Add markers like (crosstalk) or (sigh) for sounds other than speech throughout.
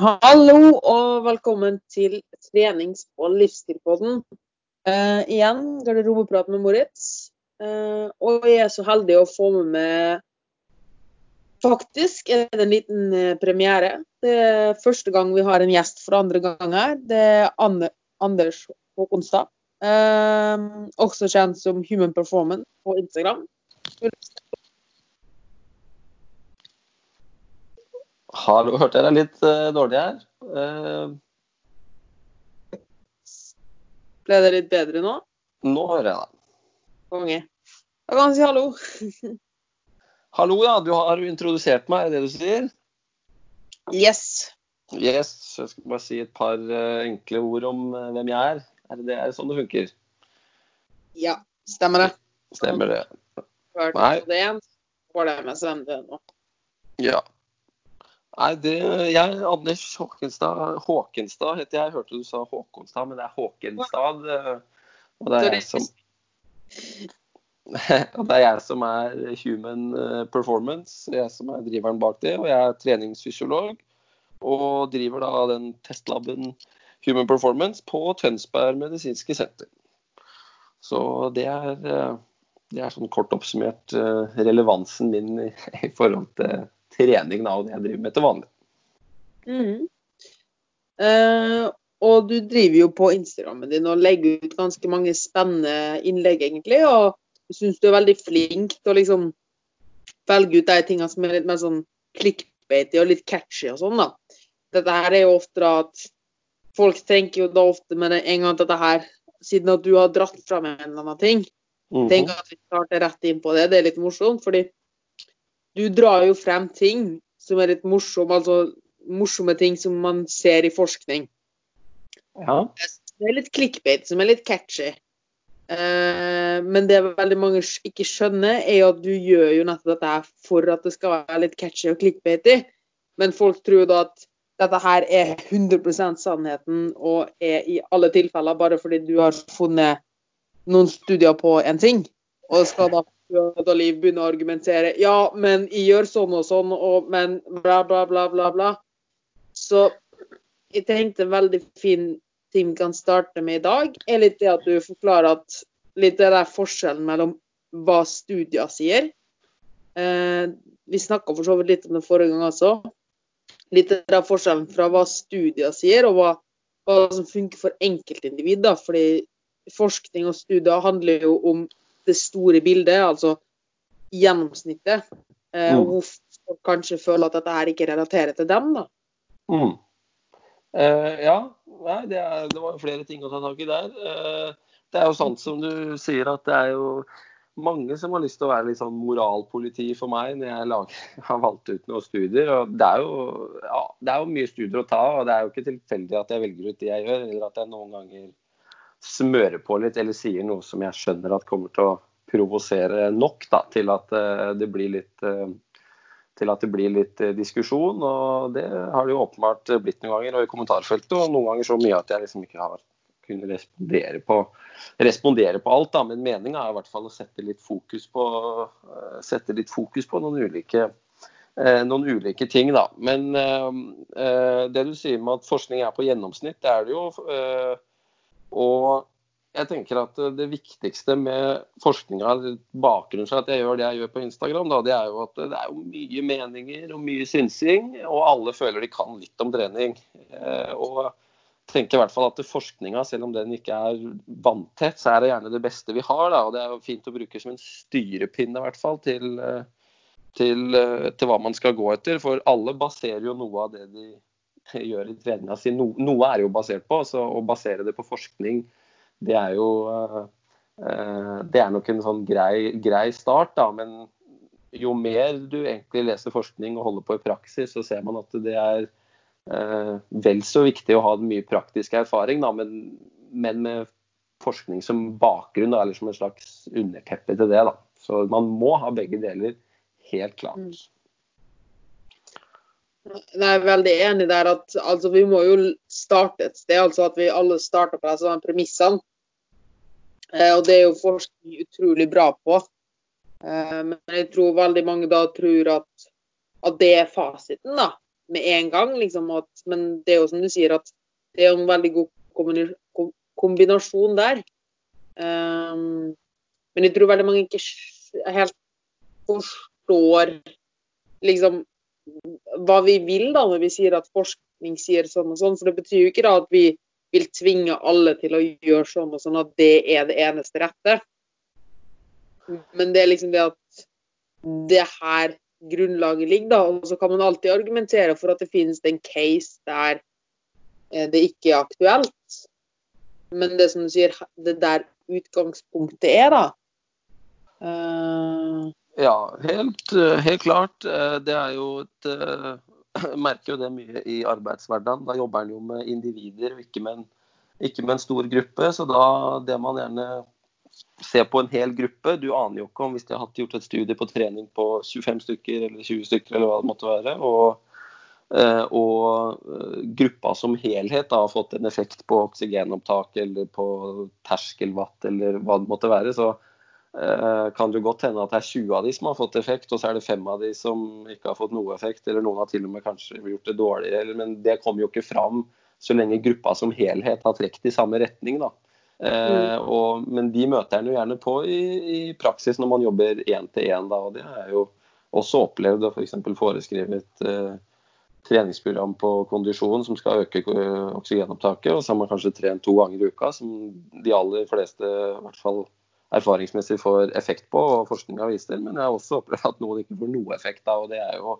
Hallo og velkommen til trenings- og livsstilpodden. Eh, igjen garderobeprat med Moritz. Eh, og jeg er så heldig å få med meg Faktisk er det en liten eh, premiere. Det er første gang vi har en gjest for andre gang her. Det er Anne, Anders Håkonstad. Eh, også kjent som Human Performance på Instagram. Hallo, hørte jeg deg litt uh, dårlig her? Uh, Ble det litt bedre nå? nå hører jeg deg. Konge. Da kan jeg si hallo. (laughs) Hallo, ja. Du har introdusert meg, er det det du sier? Yes. Yes. Jeg skal bare si et par uh, enkle ord om hvem jeg er. Er det, det er sånn det funker? Ja, stemmer det. Stemmer det? Nei. det. Får det med er nå. Ja. Nei, det Jeg, Anders Håkenstad Håkenstad heter jeg. jeg. Hørte du sa Håkonstad, men det er Håkenstad. eh, Og det er jeg som (laughs) og det er jeg som er human eh, performance, jeg som er driveren bak det. Og jeg er treningsfysiolog og driver da den testlaben Human Performance på Tønsberg medisinske senter. Så det er, eh, det er sånn kort oppsummert relevansen min i, i forhold til trening da, og det jeg driver med til vanlig. Mm. Eh, og du driver jo på Instagrammen din og legger ut ganske mange spennende innlegg, egentlig. Og jeg syns du er veldig flink til å liksom velge ut de tingene som er litt mer sånn clickbaity og litt catchy og sånn, da. Dette her er jo ofte at folk tenker jo da ofte med en gang at dette her, siden at du har dratt fram en eller annen ting, Mhm. tenker at vi starter rett inn på det. Det er litt morsomt, fordi du drar jo frem ting som er litt morsomme, altså morsomme ting som man ser i forskning. Ja. Det er litt clickbait som er litt catchy. Eh, men det veldig mange ikke skjønner, er jo at du gjør jo nettopp dette her for at det skal være litt catchy og clickbaity. Men folk tror da at dette her er 100% sannheten og er i alle tilfeller bare fordi du har funnet noen studier på en ting. Og skal da Og liv begynner å argumentere ja, men jeg gjør sånn og sånn, og, men bla, bla, bla, bla, bla. Så jeg tenkte en veldig fin ting vi kan starte med i dag, er litt det at du forklarer at litt det der forskjellen mellom hva studier sier. Eh, vi snakka for så vidt litt om det forrige gang også. Litt det der forskjellen fra hva studier sier, og hva, hva som funker for enkeltindivid. da, fordi forskning og studier handler jo om det store bildet, altså gjennomsnittet. Eh, og Mm. hvorfor kanskje føler at dette her ikke relaterer til dem. da. Mm. Eh, ja, nei, det, er, det var flere ting å ta tak i der. Eh, det er jo sant som du sier at det er jo mange som har lyst til å være litt sånn moralpoliti for meg når jeg lager, (laughs) har valgt ut noen studier. og det er, jo, ja, det er jo mye studier å ta, og det er jo ikke tilfeldig at jeg velger ut de jeg gjør, eller at jeg noen ganger smører på litt eller sier noe som jeg skjønner at kommer til å provosere nok da, til at eh, det blir litt eh, til at det blir litt eh, diskusjon. Og det har det jo åpenbart blitt noen ganger, og i kommentarfeltet. Og noen ganger så mye at jeg liksom ikke har kunnet respondere på, respondere på alt. Da. Men meninga er i hvert fall å sette litt fokus på, sette litt fokus på noen ulike noen ulike ting, da. Men det du sier med at forskning er på gjennomsnitt, det er det jo. Og jeg tenker at det viktigste med forskninga, bakgrunnen for at jeg gjør det jeg gjør på Instagram, da, det er jo at det er mye meninger og mye synsing, og alle føler de kan litt om trening. Eh, og jeg tenker i hvert fall at forskninga, selv om den ikke er vanntett, så er det gjerne det beste vi har. Da, og det er jo fint å bruke som en styrepinne i hvert fall til, eh, til, eh, til hva man skal gå etter. For alle baserer jo noe av det de gjør i treninga si. No, noe er jo basert på, så å basere det på forskning det er jo eh, eh, Det er nok en sånn grei, grei start, da. Men jo mer du egentlig leser forskning og holder på i praksis, så ser man at det er eh, vel så viktig å ha mye praktisk erfaring, da, men, men med forskning som bakgrunn, da, eller som en slags underteppe til det. da. Så man må ha begge deler, helt klart. Jeg er veldig enig der at altså, vi må jo starte et sted. altså At vi alle starter på samme premissene. Eh, og det er jo forskning utrolig bra på. Eh, men jeg tror veldig mange da tror at, at det er fasiten, da. med en gang, liksom. At, men det er jo som du sier, at det er en veldig god kombinasjon der. Eh, men jeg tror veldig mange ikke helt forstår liksom hva vi vil da når vi sier at forskning sier sånn og sånn. For det betyr jo ikke da at vi vil tvinge alle til å gjøre sånn og sånn, at det er det eneste rette. Men det er liksom det at det her grunnlaget ligger, da. Og så kan man alltid argumentere for at det finnes en case der eh, det ikke er aktuelt. Men det som du sier, det der utgangspunktet er, da. Uh... Ja, helt, helt, klart. Eh, det er jo et Jeg (clears throat) merker jo det mye i arbeidshverdagen. Da jobber en jo med individer ikke med en, ikke med en stor gruppe. Så da det man gjerne ser på en hel gruppe. Du aner jo ikke om hvis de har gjort et studie på trening på 25 stykker eller 20 stykker eller hva det måtte være. Og, eh, og eh, gruppa som helhet da, har fått en effekt på oksygenopptak eller på terskelvatt eller hva det måtte være. så eh, kan det godt hende at det er 20 av de som har fått effekt, og så er det fem av de som ikke har fått noe effekt, eller noen har til og med kanskje gjort det dårligere. Men det kommer jo ikke fram så lenge gruppa som helhet har trukket i samme retning. da. Mm. Og, men de møter en jo gjerne på i, i praksis når man jobber én til én. Og det har jeg jo også opplevd å f.eks. For foreskrive et uh, treningsprogram på kondisjon som skal øke oksygenopptaket. Og så har man kanskje trent to ganger i uka, som de aller fleste i hvert fall erfaringsmessig får effekt på, og forskninga viser. Men jeg har også opplevd at noen ikke får noe effekt av, og det er jo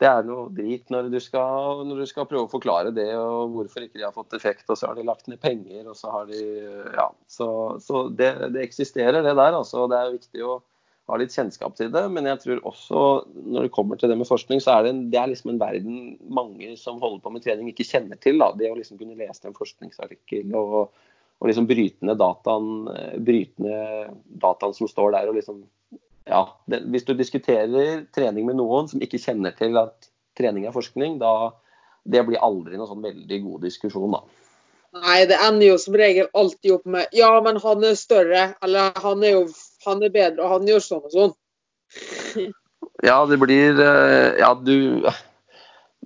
det er noe drit når du, skal, når du skal prøve å forklare det og hvorfor ikke de har fått effekt. Og så har de lagt ned penger, og så har de Ja. Så, så det, det, eksisterer, det der. altså. Det er viktig å ha litt kjennskap til det. Men jeg tror også når det kommer til det med forskning, så er det, en, det er liksom en verden mange som holder på med trening, ikke kjenner til. da. Det å liksom kunne lese en forskningsartikkel og, og liksom bryte ned dataen, bryte dataen som står der, og liksom ja, det, hvis du diskuterer trening med noen som ikke kjenner til at trening er forskning, da det blir aldri noen sånn veldig god diskusjon, da. Nei, det ender jo som regel alltid opp med ja, men han er større, eller han er jo han er bedre, og han gjør sånn og sånn. ja, det blir eh, Ja, du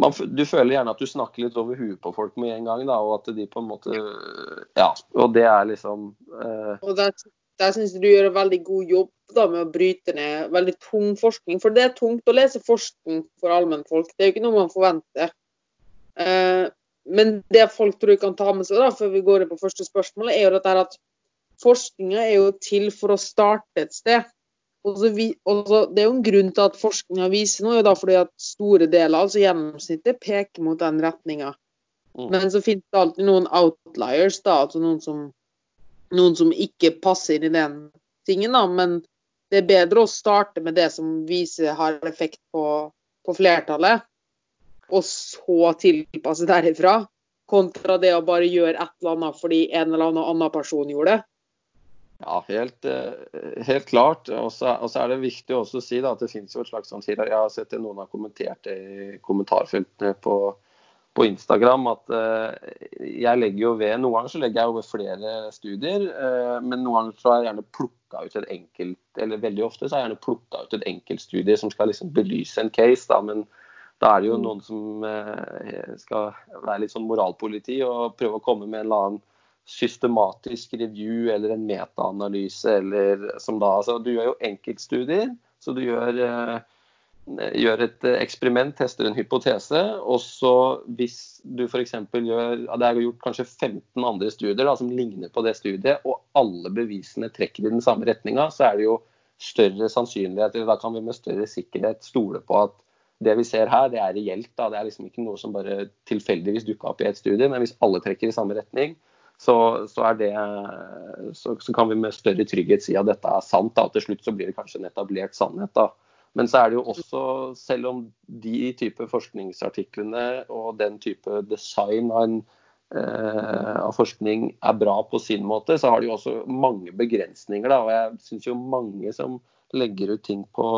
man, du føler gjerne at du snakker litt over huet på folk med en gang, da, og at de på en måte Ja, og det er liksom uh... Og der, der syns jeg du gjør en veldig god jobb da, med å bryte ned veldig tung forskning. For det er tungt å lese forskning for allmennfolk. Det er jo ikke noe man forventer. Uh, men det folk tror kan ta med seg da, før vi går inn på første spørsmål, er jo dette at forskninga er jo til for å starte et sted. Også vi, også, det er jo en grunn til at forskninga viser noe, da, fordi at store deler, altså gjennomsnittet, peker mot den retninga. Mm. Men så finnes det alltid noen outliers, da, altså noen som noen som ikke passer inn i den tingen, da. Men det er bedre å starte med det som viser har effekt på, på flertallet, og så tilpasse derifra. Kontra det å bare gjøre et eller annet fordi en eller annen annen person gjorde det. Ja, helt, eh, helt klart. Og så er det viktig også å si da, at det finnes jo et slags sånn Jeg har sett det noen har kommentert det i kommentarfeltene på, på Instagram at uh, jeg legger jo ved Noen ganger så legger jeg jo ved flere studier, uh, men noen ganger så har jeg gjerne plukka ut et enkelt eller veldig ofte så har jeg gjerne plukka ut et enkeltstudie som skal liksom belyse en case. da, men da er det jo mm. noen som skal være litt sånn moralpoliti og prøve å komme med en eller annen systematisk review eller en metaanalyse eller som da altså Du gjør jo enkeltstudier, så du gjør gjør et eh, eksperiment, tester en hypotese, og så hvis du f.eks. gjør Det er gjort kanskje 15 andre studier da, som ligner på det studiet, og alle bevisene trekker i den samme retninga, så er det jo større sannsynlighet, eller da kan vi med større sikkerhet stole på at det vi ser her, det er reelt. da, Det er liksom ikke noe som bare tilfeldigvis dukka opp i et studie, men hvis alle trekker i samme retning, så, så, det, så, så kan vi med større trygghet si at dette er sant. da, Til slutt så blir det kanskje en etablert sannhet. da, men så er det jo også, selv om de type forskningsartiklene og den type design av, en, eh, av forskning er bra på sin måte, så har de jo også mange begrensninger. Da. Og jeg syns jo mange som legger ut ting på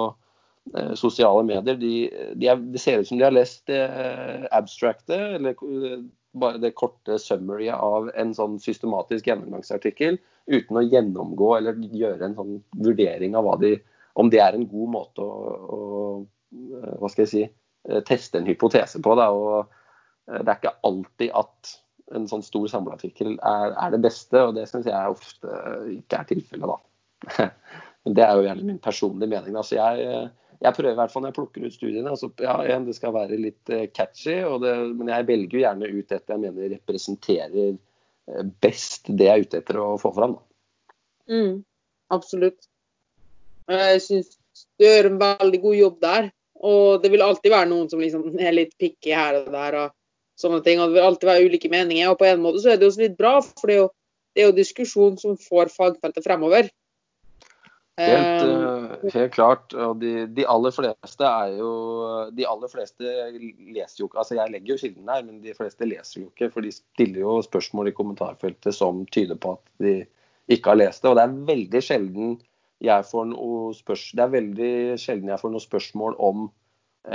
eh, sosiale medier, de, de er, det ser ut som de har lest eh, abstractet, eller eh, bare det korte summaryet av en sånn systematisk gjennomgangsartikkel, uten å gjennomgå eller gjøre en sånn vurdering av de om det er en god måte å, å hva skal jeg si, eh, teste en hypotese på. Da, og det er ikke alltid at en sånn stor samleartikkel er, er det beste, og det syns jeg ofte ikke er tilfellet, da. (laughs) Men det er jo gjerne min personlige mening. Altså jeg, jeg prøver i hvert fall når jeg plukker ut studiene. Altså, ja, Det skal være litt catchy, det, men jeg velger jo gjerne ut et jeg mener representerer best det jeg er ute etter å få fram. Mm, absolutt. Jeg syns du gjør en veldig god jobb der. Og det vil alltid være noen som liksom er litt picky her og der. og sånne ting, og Det vil alltid være ulike meninger. og På en måte så er det også litt bra, for det er jo, det er jo diskusjon som får fagfeltet fremover. Helt, uh, helt klart. og de, de, aller fleste er jo De aller fleste leser jo ikke altså Jeg legger jo kilden her, men de fleste leser jo ikke. For de stiller jo spørsmål i kommentarfeltet som tyder på at de ikke har lest det. Og det er veldig sjelden jeg får noe spørsmål Det er veldig sjelden jeg får noe spørsmål om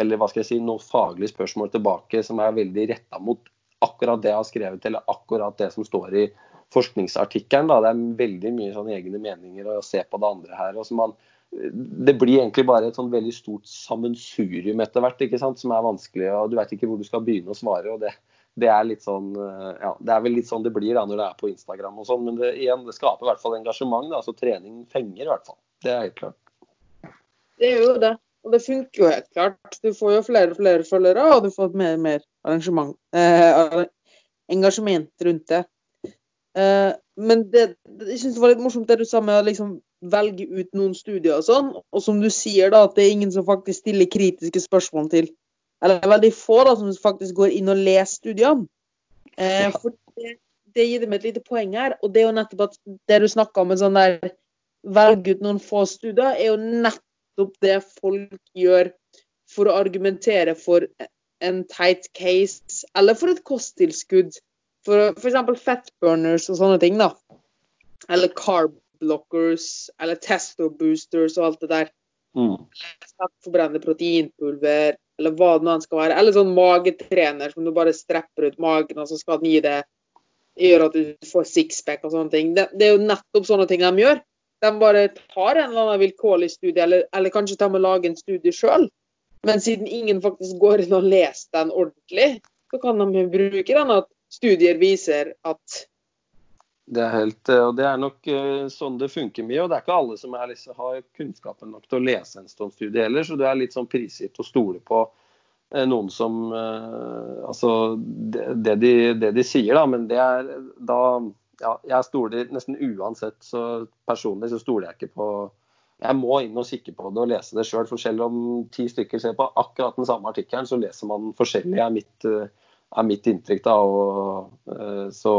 Eller hva skal jeg si, noe faglig spørsmål tilbake som er veldig retta mot akkurat det jeg har skrevet, eller akkurat det som står i forskningsartikkelen. Da. Det er veldig mye sånn egne meninger å se på det andre her. og man, det blir egentlig bare et sånn veldig stort sammensurium etter hvert, ikke sant? som er vanskelig. og Du vet ikke hvor du skal begynne å svare. og det, det er litt sånn, ja, det er vel litt sånn det blir da når det er på Instagram og sånn. Men det, igjen, det skaper i hvert fall engasjement. Da, så trening fenger i hvert fall. Det er helt klart. Det gjør jo det. Og det funker jo helt klart. Du får jo flere og flere følgere, og du får mer og mer eh, engasjement rundt det. Uh, men det, jeg synes det var litt morsomt det du sa med å liksom velge ut noen studier og sånn. Og som du sier, da, at det er ingen som faktisk stiller kritiske spørsmål til Eller veldig få da, som faktisk går inn og leser studiene. Uh, ja. For det, det, gir dem et lite poeng her. Og det er jo nettopp at det du snakka om, en sånn der velge ut noen få studier, er jo nettopp det folk gjør for å argumentere for en tight case, eller for et kosttilskudd. For f.eks. fatburners og sånne ting, da. Eller carb blockers, eller testo boosters og alt det der. Mm. Forbrenne proteinpulver, eller hva det nå skal være. Eller sånn magetrener som du bare strepper ut magen, og så skal den gi det gjøre at du får sixpack og sånne ting. Det, det, er jo nettopp sånne ting de gjør. De bare tar en eller annen vilkårlig studie, eller, eller kanskje tar med å lage en studie sjøl. Men siden ingen faktisk går inn og leser den ordentlig, så kan de bruke den at studier viser at det er helt, eh, og det er nok eh, sånn det funker mye. og Det er ikke alle som liksom, har kunnskapen nok til å lese en sånn studie heller. Så du er litt sånn prisgitt å stole på eh, noen som Altså det, de, det, de, sier, da. Men det er da ja, Jeg stoler nesten uansett. Så personlig så stoler jeg ikke på Jeg må inn og kikke på det og lese det sjøl. For selv om ti stykker ser på akkurat den samme artikkelen, så leser man forskjellig, er mitt er mitt inntrykk. da, og uh, så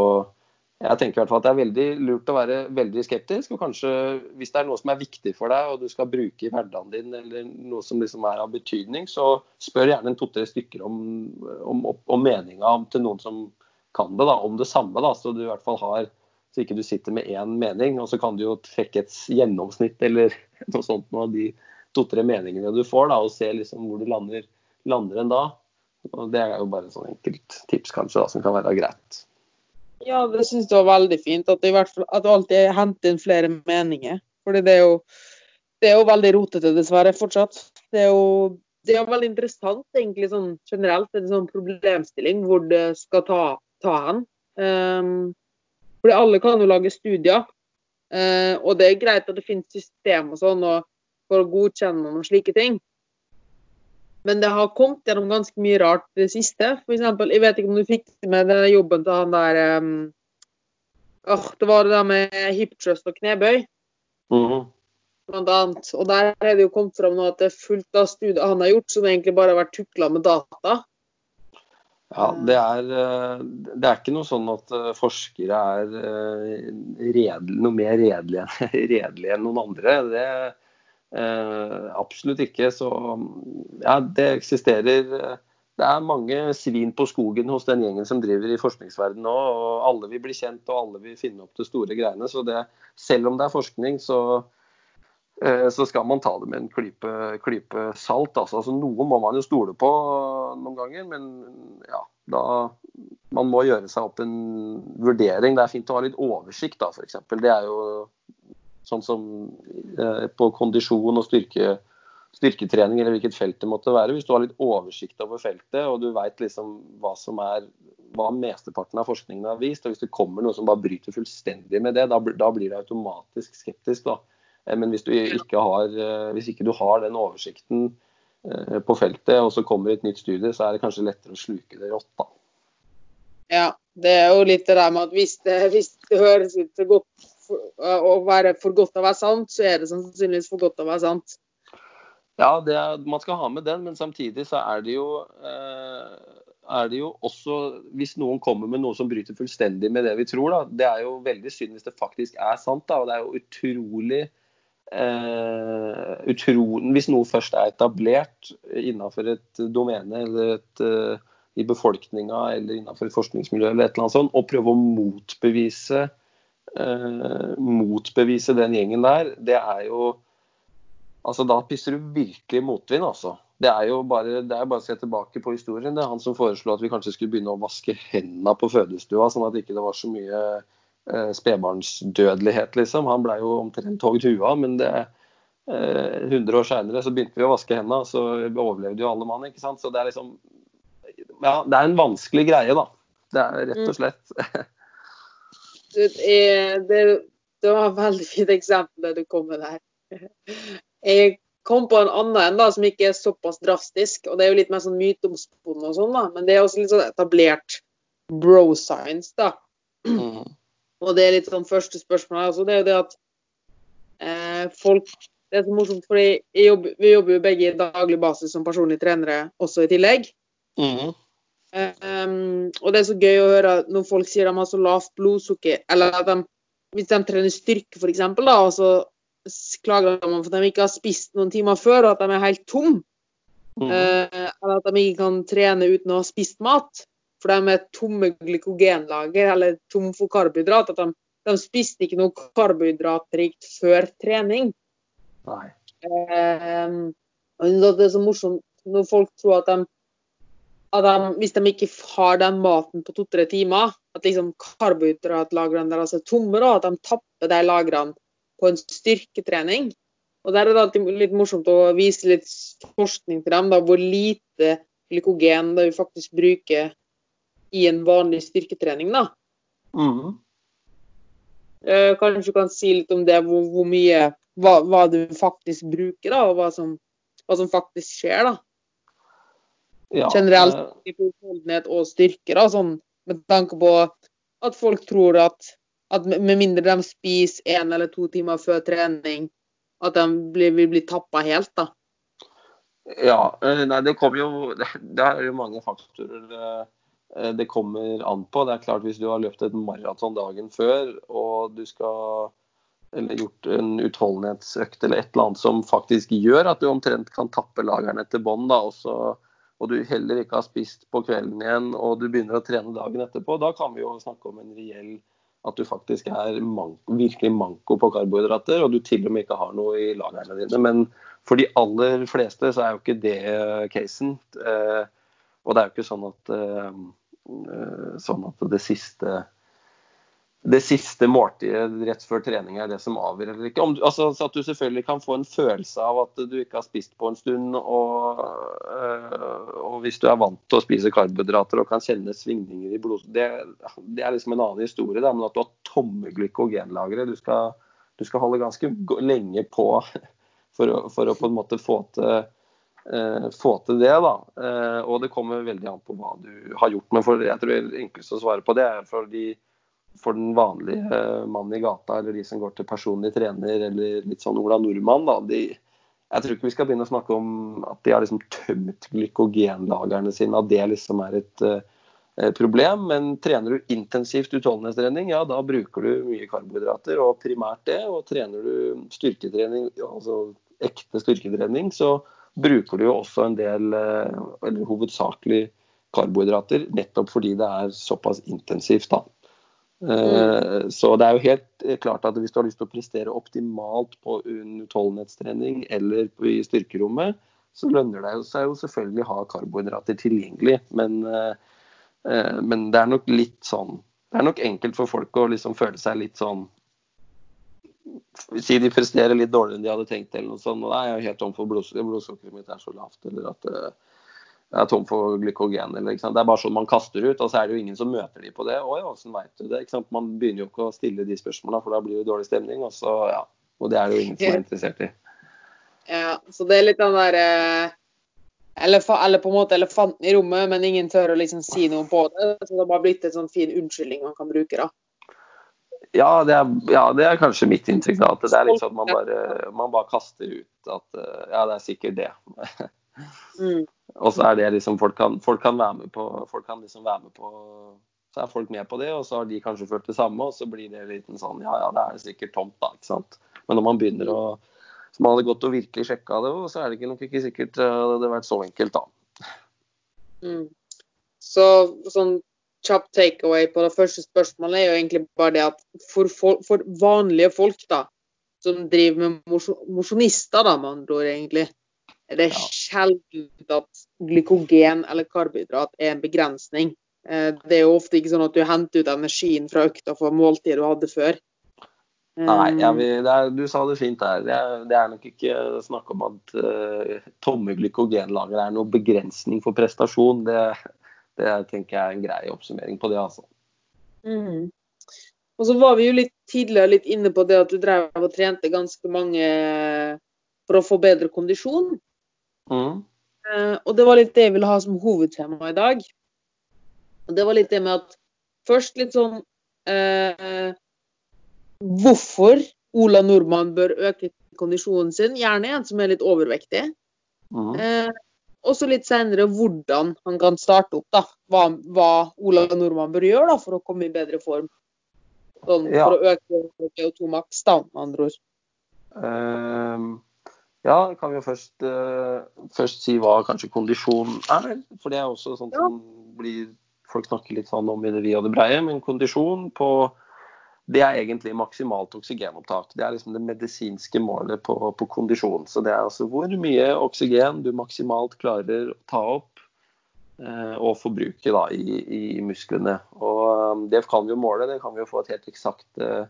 jeg tenker i hvert fall at det er veldig lurt å være veldig skeptisk. og kanskje Hvis det er noe som er viktig for deg og du skal bruke i hverdagen din, eller noe som liksom er av betydning, så spør gjerne en to-tre stykker om, om, om meninga til noen som kan det, da, om det samme. da, Så du i hvert fall har, så ikke du sitter med én mening. Og så kan du jo trekke et gjennomsnitt eller (laughs) noe sånt av de to-tre meningene du får, da, og se liksom hvor du lander, lander en da. Og Det er jo bare et sånn enkelt tips kanskje da, som kan være greit. Ja, det syns jeg var veldig fint. At, i hvert fall, at alltid henter inn flere meninger. Fordi det er jo, det er jo veldig rotete, dessverre, fortsatt. Det er jo det er veldig interessant egentlig sånn generelt. Er en sånn problemstilling hvor det skal ta, ta hen. Um, fordi alle kan jo lage studier. Uh, og det er greit at det finnes system og sånn og for å godkjenne noen slike ting. Men det har kommet gjennom ganske mye rart det siste. For eksempel, jeg vet ikke om du fikk med den jobben til han der um, oh, Det var det der med hip trust og knebøy. Mm -hmm. Blant annet. Og der er det jo kommet fram nå at det er fullt av studier han har gjort som egentlig bare har vært tukla med data. Ja, det er, eh, det er, ikke noe sånn at eh, forskere er eh, redel, noe mer redelige, (laughs) redelige enn noen andre. Det, Eh, absolutt ikke. Så ja, det eksisterer Det er mange svin på skogen hos den gjengen som driver i forskningsverdenen nå. og Alle vil bli kjent, og alle vil finne opp de store greiene. Så det, selv om det er forskning, så, eh, så skal man ta det med en klype, klype salt. Altså. altså. Noe må man jo stole på noen ganger, men ja, da man må gjøre seg opp en vurdering. Det er fint å ha litt oversikt, da, f.eks. Det er jo Sånn som eh, på kondisjon og styrke, styrketrening eller hvilket felt det måtte være. Hvis du har litt oversikt over feltet og du veit liksom hva som er hva mesteparten av forskningen har vist, og hvis det kommer noe som bare bryter fullstendig med det, da, da blir det automatisk skeptisk. da. Eh, men hvis, du ikke har, eh, hvis ikke du har den oversikten på feltet, og så kommer et nytt studie, så er det kanskje lettere å sluke det rått. da. Ja, det er jo litt det der med at hvis det, hvis det høres ut så godt for, å være for godt til å være sant, så er det sannsynligvis for godt til å være sant. Ja, er, man skal ha med den, men samtidig så er det jo eh, er det jo også, hvis noen kommer med noe som bryter fullstendig med det vi tror, da, det er jo veldig synd hvis det faktisk er sant. da, og Det er jo utrolig eh, utro, Hvis noe først er etablert innenfor et domene eller et, uh, i befolkninga eller innenfor et forskningsmiljø eller et eller annet sånt, og prøve å motbevise, uh, motbevise den gjengen der, det er jo altså Da pisser du virkelig motvind, altså. Det er jo bare, det er bare å se tilbake på historien. Det er han som foreslo at vi kanskje skulle begynne å vaske hendene på fødestua, sånn at det ikke var så mye eh, spedbarnsdødelighet, liksom. Han blei jo omtrent hogd huet av, men det, eh, 100 år seinere så begynte vi å vaske hendene, så overlevde jo alle mann. ikke sant? Så det er liksom Ja, det er en vanskelig greie, da. Det er rett og mm. slett. (laughs) det, er, det, det var et veldig fint eksempel det du kom med der. Jeg kom på en annen en da, som ikke er såpass drastisk. og Det er jo litt mer sånn myteomspunnet og sånn, da, men det er også litt sånn etablert bro science. da. Mm. Og det er litt sånn første spørsmål altså, det er jo det at eh, folk Det er så morsomt, fordi jobber, vi jobber jo begge i daglig basis som personlige trenere også i tillegg. Mm. Um, og det er så gøy å høre når folk sier de har så lavt blodsukker, eller at de, hvis de trener styrke f.eks., og så klager de over at de ikke har spist noen timer før, og at de er helt tom. Mm. Uh, eller at de ikke kan trene uten å ha spist mat. For de er tomme glykogenlager, eller tom for karbohydrat. At de, de spiste ikke noe karbohydratrikt før trening. Nei. Eh, det er så morsomt når folk tror at de, de hvis de ikke har den maten på to-tre timer, at liksom karbohydratlagrene deres er tomme, da, at de tapper de lagrene på en styrketrening. Og Der er det alltid litt morsomt å vise litt forskning til dem, da, hvor lite glykogen da vi faktisk bruker i en vanlig styrketrening. da. Mm. Eh, kanskje du kan si litt om det, hvor, hvor mye hva, hva, du faktisk bruker, da, og hva som, hva som faktisk skjer. da. Ja, Generelt i utholdenhet og styrke, da, sånn, med tanke på at folk tror at at med mindre de spiser én eller to timer før trening, at de blir, vil bli tappa helt, da. Ja. Eh, nei, det kommer jo (laughs) Det er jo mange faktorer eh, det kommer an på. Det er klart Hvis du har løpt et maraton dagen før, og du skal eller gjort en utholdenhetsøkt eller et eller annet som faktisk gjør at du omtrent kan tappe lagrene til bånn, og, og du heller ikke har spist på kvelden igjen og du begynner å trene dagen etterpå, da kan vi jo snakke om en reell at du faktisk er manko, virkelig manko på karbohydrater, og du til og med ikke har noe i lagrene dine. Men for de aller fleste så er jo ikke det casen. Eh, og det er jo ikke sånn at, eh, sånn at det siste det siste måltidet rett før trening er det som avgjør eller ikke. Du, altså, at du selvfølgelig kan få en følelse av at du ikke har spist på en stund. Og, øh, og hvis du er vant til å spise karbohydrater og kan kjenne svingninger i blod Det, det er liksom en annen historie, da, men at du har tomme glykogenlagre. Du skal, du skal holde ganske lenge på (laughs) for å, for å på en måte få til Uh, få til det. da, uh, Og det kommer veldig an på hva du har gjort. Men for, jeg tror det enkleste å svare på det er fordi for den vanlige mannen i gata eller de som går til personlig trener eller litt sånn Ola Nordmann, da, de, jeg tror ikke vi skal begynne å snakke om at de har liksom tømt glykogenlagrene sine, at det liksom er et uh, problem. Men trener du intensivt utholdenhetstrening, ja da bruker du mye karbohydrater, og primært det. Og trener du styrketrening, altså ekte styrketrening, så bruker du jo også en del, uh, eller hovedsakelig karbohydrater, nettopp fordi det er såpass intensivt. da. Mm. Så det er jo helt eh, klart at hvis du har lyst til å prestere optimalt på utholdenhetstrening eller i styrkerommet, så lønner det seg jo selvfølgelig å ha karbohydrater tilgjengelig. Men, eh, men, det er nok litt sånn Det er nok enkelt for folk å liksom føle seg litt sånn Si de presterer litt dårligere enn de hadde tenkt, eller noe sånt. Og da er jo helt tom for blodsukkeret. Mitt er så lavt. Eller at er tom for glykogen. Eller, Det er bare sånn man kaster ut, og så er det jo ingen som møter de på det. Oi, åssen veit du det? Man begynner jo ikke å stille de spørsmålene, for da blir det dårlig stemning. Og, så, ja. og det er det jo ingen som er interessert i. Ja, så det er litt den der eh, eller, eller, på en måte elefanten i rommet, men ingen tør å liksom si noe på det. Så det har bare blitt en sånn fin unnskyldning man kan bruke, da. Ja, det er, ja, det er kanskje mitt inntrykk. da, at Det er liksom at man bare, man bare kaster ut at eh, ja, det er sikkert det. (laughs) mm. Og så er det liksom folk kan, folk kan være med på folk kan liksom være med på Så er folk med på det, og så har de kanskje følt det samme, og så blir det litt sånn ja ja, det er sikkert tomt, da. ikke sant. Men når man begynner å så man hadde gått og virkelig sjekka det, og så er det ikke nok ikke sikkert eh, det hadde vært så enkelt, da. Mm. Så sånn kjapp takeaway på det første spørsmålet er jo egentlig bare det at for, for, for vanlige folk da, som driver med mosjonister, da, med andre ord, egentlig, det er sjelden at glykogen eller karbohydrat er en begrensning. Eh, det er jo ofte ikke sånn at du henter ut energien fra økta for måltidet du hadde før. Nei, vil, er, du sa det fint der. Det er, det er nok ikke snakk om at uh, tomme glykogenlagre er noen begrensning for prestasjon. Det, det, tenker jeg er en grei oppsummering på det, altså. Mm. Og så var vi jo litt tidligere litt inne på det at du drev og trente ganske mange for å få bedre kondisjon. Mm. Uh, og det var litt det jeg ville ha som hovedtema i dag. Og det var litt det med at først litt sånn uh, hvorfor Ola Nordmann bør øke kondisjonen sin. Gjerne en som er litt overvektig. Mm. Uh, og så litt senere hvordan han kan starte opp. da, Hva, hva Ola Nordmann bør gjøre da, for å komme i bedre form. Sånn, ja. For å øke CO2 maks, da, med andre ord. Um, ja, kan vi jo først, uh, først, si hva kanskje kondisjon er. For det er også sånt ja. som blir, folk snakker litt sånn om i det vide og det breie. Men kondisjon på det er egentlig maksimalt oksygenopptak. Det er liksom det medisinske målet på, på, kondisjon. Så det er altså hvor mye oksygen du maksimalt klarer å ta opp uh, og forbruke da, i, i, musklene. Og um, Det kan vi jo måle, det kan vi jo få et helt eksakt, eh,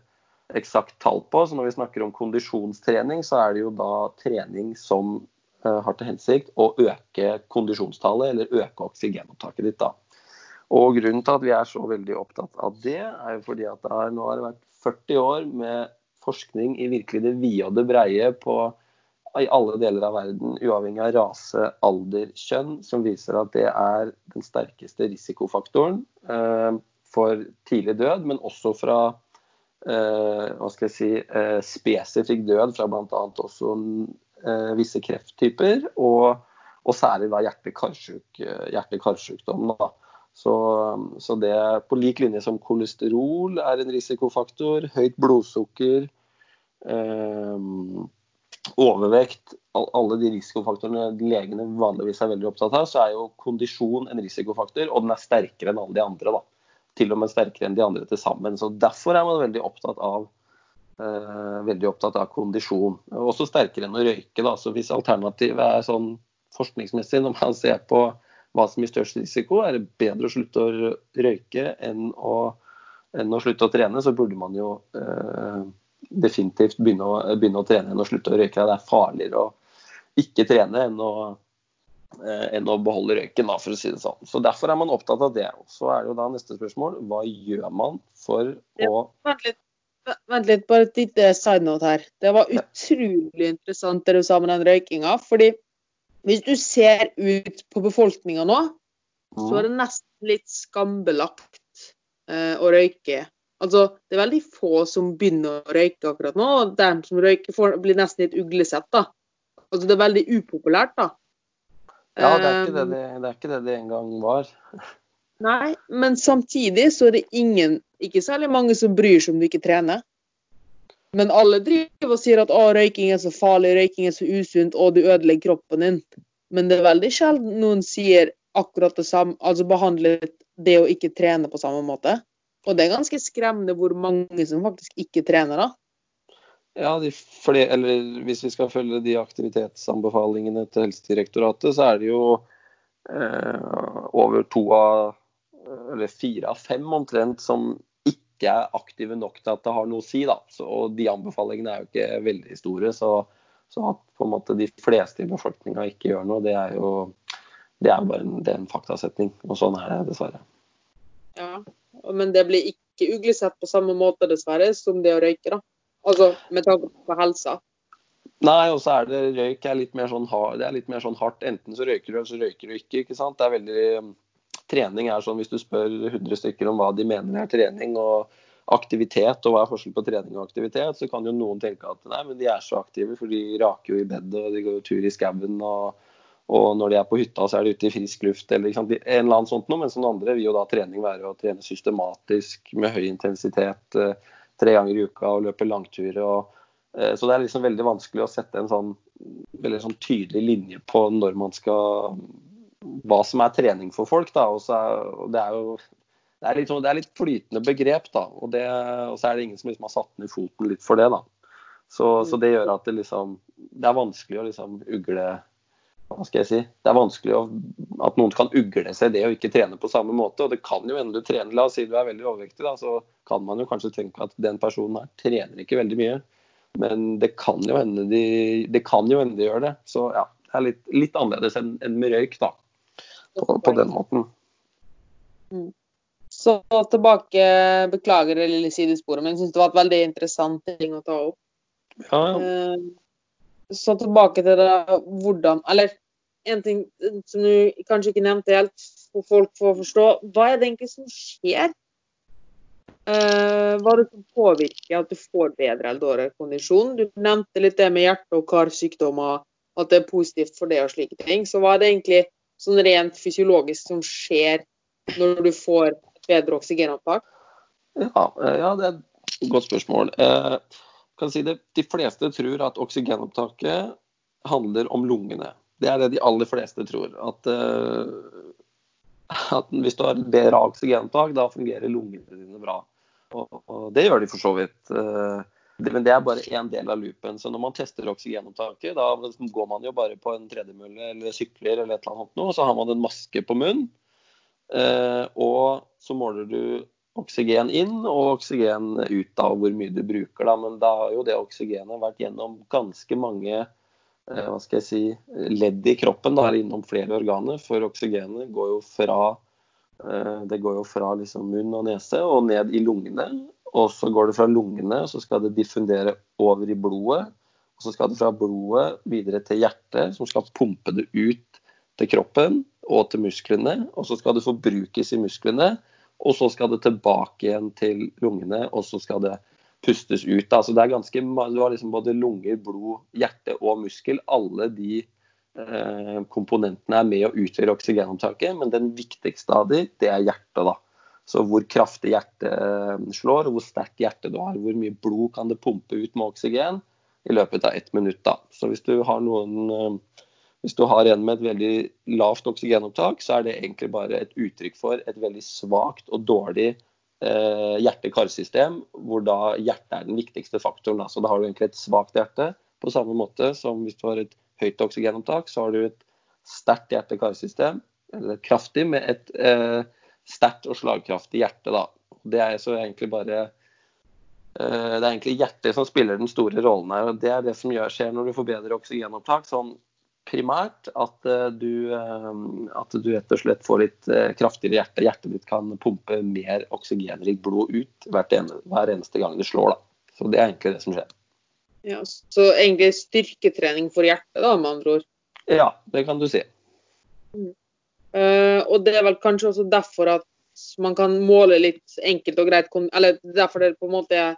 eksakt tall på. Så når vi snakker om kondisjonstrening, så er det jo da trening som eh, har til hensikt å øke kondisjonstallet, eller øke oksygenopptaket ditt. da. Og grunnen til at vi er så veldig opptatt av det, er jo fordi at det har, nå har det vært 40 år med forskning i virkelig det vide og det breie på i alle deler av verden, uavhengig av rase, alder, kjønn, som viser at det er den sterkeste risikofaktoren eh, for tidlig død, men også fra hva skal jeg si, eh, spesifikk død fra bl.a. også eh, visse krefttyper, og, og særlig da hjerte-karsykdom. Hjerte så, så, det på lik linje som kolesterol er en risikofaktor, høyt blodsukker, eh, overvekt, alle de risikofaktorene legene vanligvis er veldig opptatt av, så er jo kondisjon en risikofaktor, og den er sterkere enn alle de andre. da. Til og med sterkere enn de andre til sammen. Så Derfor er man veldig opptatt av, eh, veldig opptatt av kondisjon. Også sterkere enn å røyke. da, så Hvis alternativet er sånn forskningsmessig, når man ser på hva som gir størst risiko. Er det bedre å slutte å røyke enn å, enn å slutte å trene, så burde man jo eh, definitivt begynne å, begynne å, trene enn å slutte å røyke. Det er farligere å ikke trene enn å, enn å beholde røyken, da, for å si det sånn. Så Derfor er man opptatt av det. Så er det jo da neste spørsmål hva gjør man for å Vent litt. Vent litt, bare et lite side note her. Det var utrolig interessant det du sa med den røykinga. fordi hvis du ser ut på befolkninga nå, så er det nesten litt skambelagt eh, å røyke. Altså, det er veldig få som begynner å røyke akkurat nå. og De som røyker, får, blir nesten litt uglesett. da. Altså, Det er veldig upopulært, da. Ja, det er ikke det det, det, er ikke det, det en gang var. Nei, men samtidig så er det ingen, ikke særlig mange som bryr seg om du ikke trener. Men alle driver og sier at å, røyking er så farlig, røyking er så usunt, og du ødelegger kroppen din. Men det er veldig sjelden noen sier akkurat det samme, altså behandler det å ikke trene på samme måte. Og det er ganske skremmende hvor mange som faktisk ikke trener, da. Ja, flere, eller hvis vi skal følge de aktivitetsanbefalingene til Helsedirektoratet, så er det jo eh, over to av eller fire av fem omtrent som ikke er aktive nok til at det har noe å si. da. Så, og de anbefalingene er jo ikke veldig store. Så, så at på en måte de fleste i befolkninga ikke gjør noe, det er jo det er bare en, er en faktasetning. Og sånn er det dessverre. Ja, men det blir ikke uglesett på samme måte, dessverre, som det å røyke, da. Altså med tanke på helsa. Nei, og så er det røyk er litt mer sånn, det er litt mer sånn hardt. Enten så røyker du, eller så røyker du ikke. ikke sant? Det er veldig trening er sånn hvis du spør 100 stykker om hva de mener er trening og aktivitet, og hva er forskjell på trening og aktivitet, så kan jo noen tenke at nei, men de er så aktive, for de raker jo i bedet og de går jo tur i skauen. Og, og, når de er på hytta, så er de ute i frisk luft eller sant, en eller annen sånt noe. Mens noen andre vil jo da trening være å trene systematisk med høy intensitet eh, tre ganger i uka og løpe langturer. og eh, så det er liksom veldig vanskelig å sette en sånn, veldig sånn tydelig linje på når man skal hva som er trening for folk. Da. Og, så, og det er jo det er, litt, sånn, det er, litt, flytende begrep, da. Og, det, og, så er det ingen som liksom har satt ned foten litt for det, da. Så, så, det gjør at det liksom Det er vanskelig å liksom ugle Hva skal jeg si? Det er vanskelig å, at noen kan ugle seg det å ikke trene på samme måte. Og det kan jo hende du trener, la oss si du er veldig overvektig, da, så kan man jo kanskje tenke at den personen her trener ikke veldig mye. Men det kan jo hende de, det kan jo hende de gjør det. Så ja, det er litt, litt annerledes enn, en med røyk, da på, på den måten. Mm. Så tilbake, beklager det lille sidesporet, men jeg syns det var et veldig interessant ting å ta opp. Ja, ja. Eh, så tilbake til det hvordan Eller en ting som du kanskje ikke nevnte helt, for folk får forstå. Hva er det egentlig som skjer? Uh, hva er det som påvirker at du får bedre eller dårligere kondisjon? Du nevnte litt det med hjerte- og karsykdommer, at det er positivt for det og slike ting. Så hva er det egentlig sånn rent fysiologisk som skjer når du får bedre oksygenopptak? Ja, eh, ja det er et godt spørsmål. Eh, kan si de fleste tror at oksygenopptaket handler om lungene. Det er det de aller fleste tror. At, eh, at hvis du har et bedre oksygenopptak, da fungerer lungene dine bra. Og, og det gjør de for så vidt. Eh, men det er bare én del av loopen. Så når man tester oksygenopptaket, da går man jo bare på en tredemølle eller sykler eller et eller annet noe, så har man en maske på munnen. Eh, og så måler du oksygen inn og oksygen ut av hvor mye du bruker. Da. Men da har jo det oksygenet vært gjennom ganske mange hva skal jeg si, ledd i kroppen, da, er innom flere organer. For oksygenet går jo fra, eh, det går jo fra liksom munn og nese og ned i lungene. Og så går det fra lungene, og så skal det diffundere over i blodet. Og så skal det fra blodet videre til hjertet, som skal pumpe det ut til kroppen og til musklene. Og så skal det forbrukes i musklene, og så skal det tilbake igjen til lungene, og så skal det pustes ut. Altså det er ganske, Du har liksom både lunger, blod, hjerte og muskel. Alle de eh, komponentene er med å utgjøre oksygenopptaket, men den viktigste av de, det er hjertet. da. Så hvor kraftig hjertet eh, slår, hvor sterkt hjerte du har. Hvor mye blod kan det pumpe ut med oksygen i løpet av ett minutt. da. Så hvis du har noen eh, hvis du har en med et veldig lavt oksygenopptak, så er det egentlig bare et uttrykk for et veldig svakt og dårlig eh, hjerte-karsystem, hvor da hjertet er den viktigste faktoren. Da. Så da har du egentlig et svakt hjerte, på samme måte som hvis du har et høyt oksygenopptak, så har du et sterkt hjerte-karsystem, eller kraftig, med et eh, sterkt og slagkraftig hjerte. Da. Det er så egentlig bare eh, det er egentlig hjertet som spiller den store rollen her. og Det er det som gjør, skjer når du får bedre oksygenopptak. sånn primært at eh, du, eh, at du rett og slett får litt kraftigere hjerte. Hjertet ditt kan pumpe mer oksygenrikt blod ut hver eneste gang det slår. Da. Så Det er egentlig det som skjer. Ja, Så egentlig styrketrening for hjertet, da, med andre ord? Ja, det kan du si. Mm. Uh, og det er vel kanskje også derfor at man kan måle litt enkelt og greit Eller derfor det på en måte er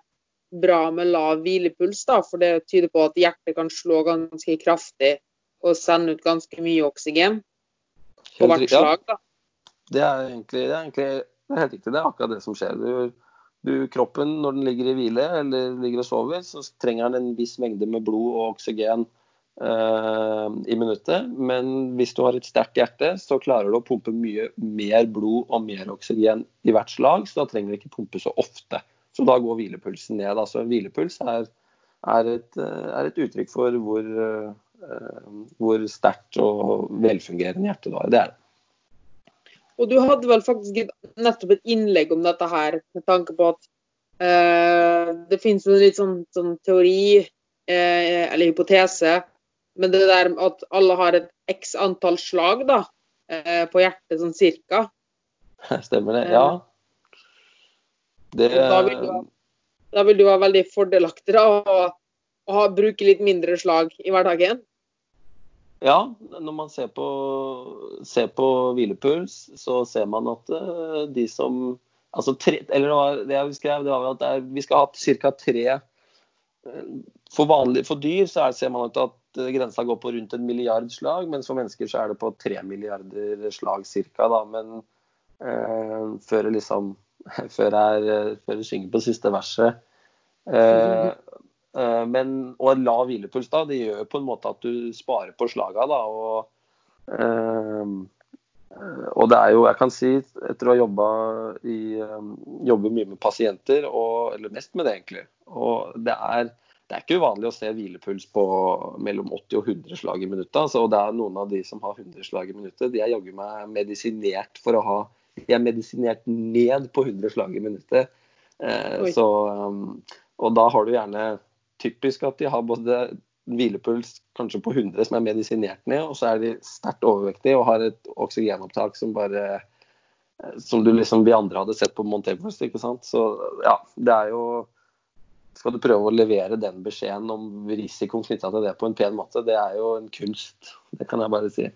bra med lav hvilepuls, da, for det tyder på at hjertet kan slå ganske kraftig og sende ut ganske mye oksygen på hvert slag. da. Det er egentlig, det er egentlig det er helt riktig. Det er akkurat det som skjer. Du, du, kroppen, når den ligger i hvile eller ligger og sover, så trenger den en viss mengde med blod og oksygen Eh, i minuttet. Men hvis du har et sterkt hjerte, så klarer du å pumpe mye mer blod og mer oksygen i hvert slag, så da trenger du ikke pumpe så ofte. Så da går hvilepulsen ned. Altså hvilepuls er, er, et, eh, er et, uttrykk for hvor, uh, hvor sterkt og velfungerende hjerte du har. Det er det. Og du hadde vel faktisk nettopp et innlegg om dette her, med tanke på at Eh, det finnes en litt sånn, sånn teori, eh, eller hypotese, men det der at alle har et x antall slag da, eh, på hjertet, sånn cirka. (laughs) Stemmer det? Ja. Det da vil du, da vil du, være veldig fordelaktig da, å, å ha, bruke litt mindre slag i hverdagen. Ja, når man ser på, ser på hvilepuls, så ser man at eh, de som Altså tre, eller det, jeg skrev, det var at det er, vi skal ha ca. tre eh, for, vanlig, for dyr så er, ser man at eh, grensa går på rundt en milliard slag, mens for mennesker så er det på tre milliarder slag ca. Men eh, før det liksom (laughs) før jeg, før jeg synger på siste verset. Eh, men, og en lav hvilepuls da, det gjør på en måte at du sparer på slaga. Da, og, eh, og det er jo, jeg kan si, etter å ha jobba i mye med pasienter, og, eller mest med det egentlig, og det er, det er ikke uvanlig å se hvilepuls på mellom 80 og 100 slag i minuttet. Altså, og det er noen av de som har 100 slag i minuttet, de er jaggu meg medisinert for å ha De er medisinert ned på 100 slag i minuttet. Eh, så, og da har du gjerne typisk at de har både hvilepuls kanskje på 100 som er medisinert ned, og så er de sterkt overvektige og har et oksygenopptak som bare som du liksom vi andre hadde sett på Mount Everest. ikke sant? Så ja, det er jo Skal du prøve å levere den beskjeden om risikoen knytta til det på en pen måte, det er jo en kunst. Det kan jeg bare si.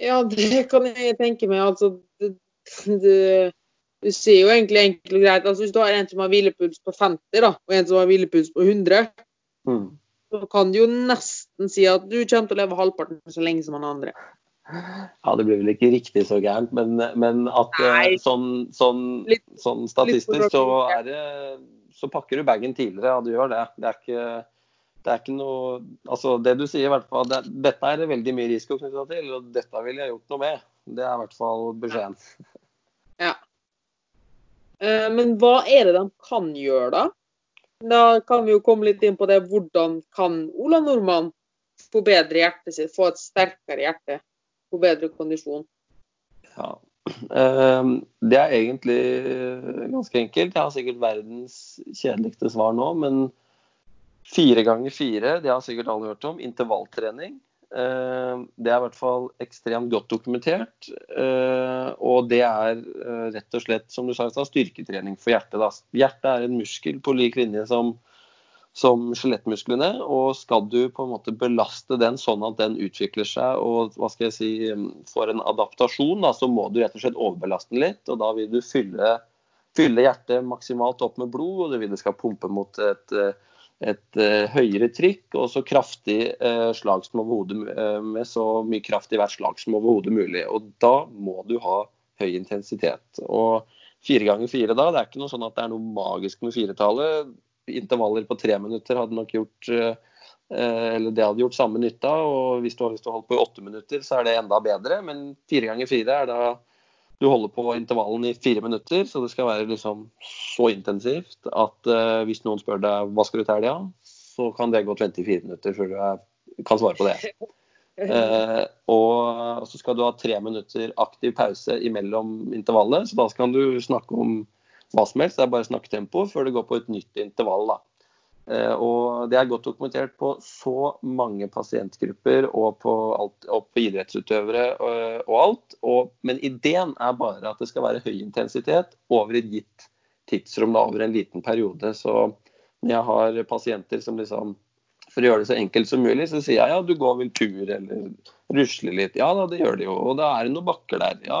Ja, det kan jeg tenke meg. Altså, du, du, du sier jo egentlig enkelt og greit altså Hvis du har en som har hvilepuls på 50, da, og en som har hvilepuls på 100, Mm. så kan du jo nesten si at du kommer til å leve halvparten så lenge som han andre. Ja, det blir vel ikke riktig så gærent, men, men at eh, Nei. sånn, sånn, Litt- sånn statistisk så det Så pakker du bagen tidligere, ja du gjør det. Det er ikke det er ikke noe Altså det du sier i hvert fall det, Dette er det veldig mye risiko knytta til, og dette ville jeg gjort noe med. Det er i hvert fall beskjeden. Ja. Eh, Men hva er det de kan gjøre, da? Da kan vi jo komme litt inn på det. Hvordan kan Ola Nordmann forbedre hjertet sitt, få et sterkere hjerte, få bedre kondisjon? Ja. Eh, Det er egentlig ganske enkelt. Jeg har sikkert verdens kjedeligste svar nå, men fire ganger fire, det har sikkert alle hørt om, intervalltrening. Eh, Det er i hvert fall ekstremt godt dokumentert. eh, Og det er eh, rett og slett, som du sa, styrketrening for hjertet. Da. Hjertet er en muskel på lik linje som som skjelettmusklene, og skal du på en måte belaste den sånn at den utvikler seg og hva skal jeg si, får en adaptasjon, da, så må du rett og slett overbelaste den litt. og Da vil du fylle, fylle hjertet maksimalt opp med blod, og du vil det skal pumpe mot et, et eh, høyere trykk og så kraftig eh, slag som overhodet eh, med så mye kraft i hvert slag som overhodet mulig. Og Da må du ha høy intensitet. Og fire ganger fire da, det er ikke noe sånn at det er noe magisk med firetallet intervaller på tre minutter hadde nok gjort eller det hadde gjort samme nytta. og Hvis du har lyst til på i åtte minutter, så er det enda bedre. Men fire ganger fire er da du holder på intervallen i fire minutter. Så det skal være liksom så intensivt at uh, hvis noen spør deg hva skal du til helga, så kan det gå vente i fire minutter før du kan svare på det. Uh, og så skal du ha tre minutter aktiv pause imellom intervallet. Så da kan du snakke om hva som helst. Det er bare snakketempo før det går på et nytt intervall. da. Eh, og Det er godt dokumentert på så mange pasientgrupper og på, alt, og på idrettsutøvere og, og alt. Og, men ideen er bare at det skal være høy intensitet over et gitt tidsrom, da, over en liten periode. Så når jeg har pasienter som liksom For å gjøre det så enkelt som mulig, så sier jeg ja, du går vel tur eller rusler litt. Ja da, det gjør de jo. Og da er det noen bakker der. Ja,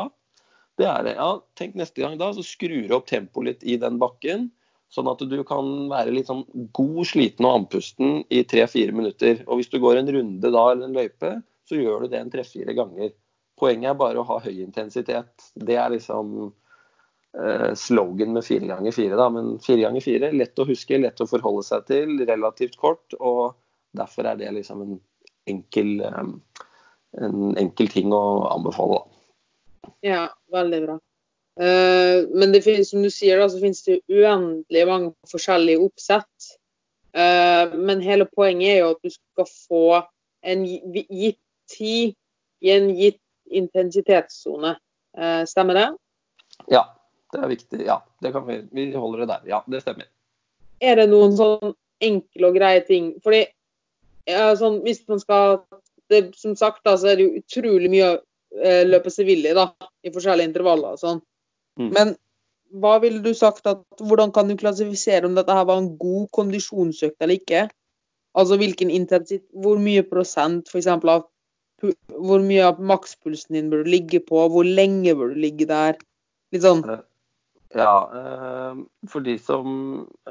det er det. Ja, tenk neste gang da, så skrur du opp tempoet litt i den bakken. Sånn at du kan være litt sånn god sliten og andpusten i tre-fire minutter. Og hvis du går en runde da eller en løype, så gjør du det en tre-fire ganger. Poenget er bare å ha høy intensitet. Det er liksom eh, slogan med fire ganger fire. Da. Men fire ganger fire, lett å huske, lett å forholde seg til, relativt kort. Og derfor er det liksom en enkel, eh, en enkel ting å anbefale. Da. Ja, veldig bra. Eh, men det finnes, som du sier, da, så finnes det uendelig mange forskjellige oppsett. Eh, men hele poenget er jo at du skal få en gitt tid i en gitt intensitetssone. Eh, stemmer det? Ja, det er viktig. Ja, det kan vi, vi holder det der. Ja, det stemmer. Er det noen sånn enkle og greie ting? Fordi ja, sånn, hvis man skal det, Som sagt, da, så er det jo utrolig mye å løpe i, da, i forskjellige intervaller og sånn. Mm. Men hva ville du sagt at Hvordan kan du klassifisere om dette her var en god kondisjonsøkt eller ikke? Altså hvilken intensitet Hvor mye prosent f.eks. av Hvor mye av makspulsen din bør du ligge på? Hvor lenge bør du ligge der? Litt sånn. Ja, eh, for de som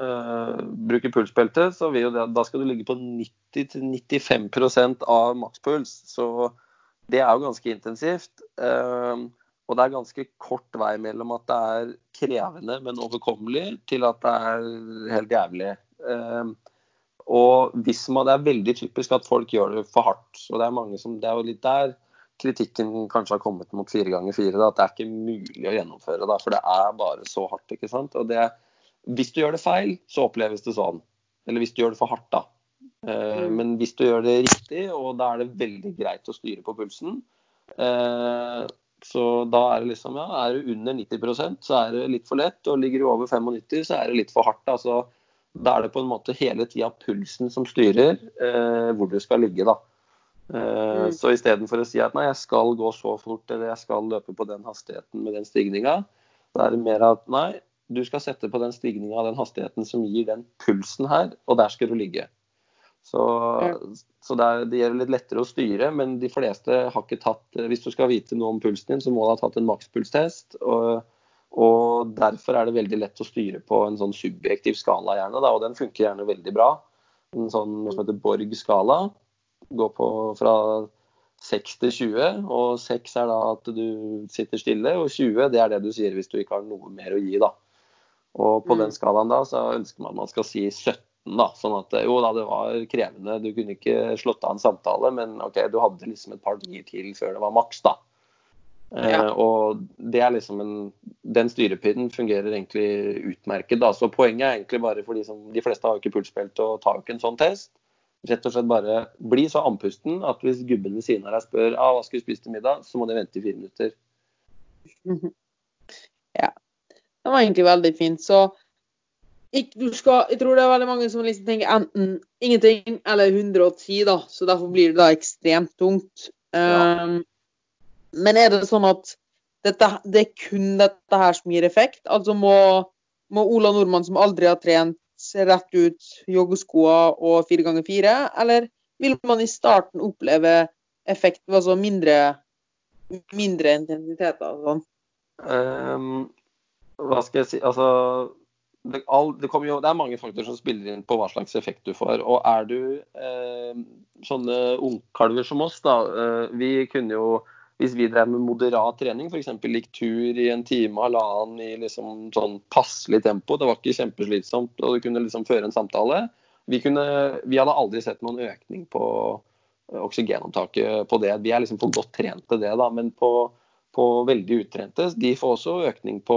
eh, bruker pulsbelte, så vil jo det, da skal du ligge på 90-95% av makspuls. Så det er jo ganske intensivt. Eh, og det er ganske kort vei mellom at det er krevende, men overkommelig, til at det er helt jævlig. Eh, og hvis man, Det er veldig typisk at folk gjør det for hardt. og Det er mange som, det er jo litt der kritikken kanskje har kommet mot fire ganger fire. At det er ikke mulig å gjennomføre. da, For det er bare så hardt. ikke sant? Og det, Hvis du gjør det feil, så oppleves det sånn. Eller hvis du gjør det for hardt, da. Eh, Mm. Men hvis du gjør det riktig, og da er det veldig greit å styre på pulsen eh, Så da er det liksom, ja, er du under 90% så er det litt for lett. Og ligger du over 95 så er det litt for hardt. altså da er det på en måte hele tida pulsen som styrer eh, hvor du skal ligge, da. Eh, Mm. Så istedenfor å si at nei, jeg skal gå så fort eller jeg skal løpe på den hastigheten med den stigninga, så er det mer at nei, du skal sette på den stigninga av den hastigheten som gir den pulsen her, og der skal du ligge. Så, så det, er, det det litt lettere å styre, men de fleste har ikke tatt Hvis du skal vite noe om pulsen din, så må du ha tatt en makspulstest. Og, og derfor er det veldig lett å styre på en sånn subjektiv skala, gjerne, da, og den funker gjerne veldig bra. En sånn noe som heter Borg-skala. Går på fra 6 til 20, og 6 er da at du sitter stille, og 20 det er det du sier hvis du ikke har noe mer å gi. da. Og på Mm. den skalaen da, så ønsker man at man skal si 17, da. Sånn at jo da, det var krevende, du kunne ikke slått av en samtale, men ok, du hadde liksom et par dager til før det var maks, da. Eh, og det er liksom en Den styrepinnen fungerer egentlig utmerket, da. Så poenget er egentlig bare for de som De fleste har jo ikke pulsbelte og tar jo ikke en sånn test. Rett og slett bare bli så andpusten at hvis gubben ved siden av deg spør ah, hva skal vi spise til middag, så må de vente i fire minutter. Ja. Det var egentlig veldig fint. Så ikke, du skal, jeg tror det er veldig mange som liksom tenker enten ingenting eller 110, da. Så derfor blir det da ekstremt tungt. Ja. Um, men er det sånn at dette, det er kun dette her som gir effekt? Altså må, må Ola Nordmann, som aldri har trent, se rett ut joggeskoa og fire ganger fire? Eller vil man i starten oppleve effekt, altså mindre, mindre intensiteter og sånn? Ehm, hva skal jeg si Altså det, all, det, jo, det er mange faktorer som spiller inn på hva slags effekt du får. Og er du eh, sånne ungkalver som oss, da. Eh, vi kunne jo, hvis vi drev med moderat trening, f.eks. gikk tur i en time halvannen i liksom sånn passelig tempo, det var ikke kjempeslitsomt, og du kunne liksom føre en samtale. Vi, kunne, vi hadde aldri sett noen økning på eh, oksygenopptaket på det. Vi er liksom for godt trent til det, da. Men på på veldig uttrente, de får også økning, på,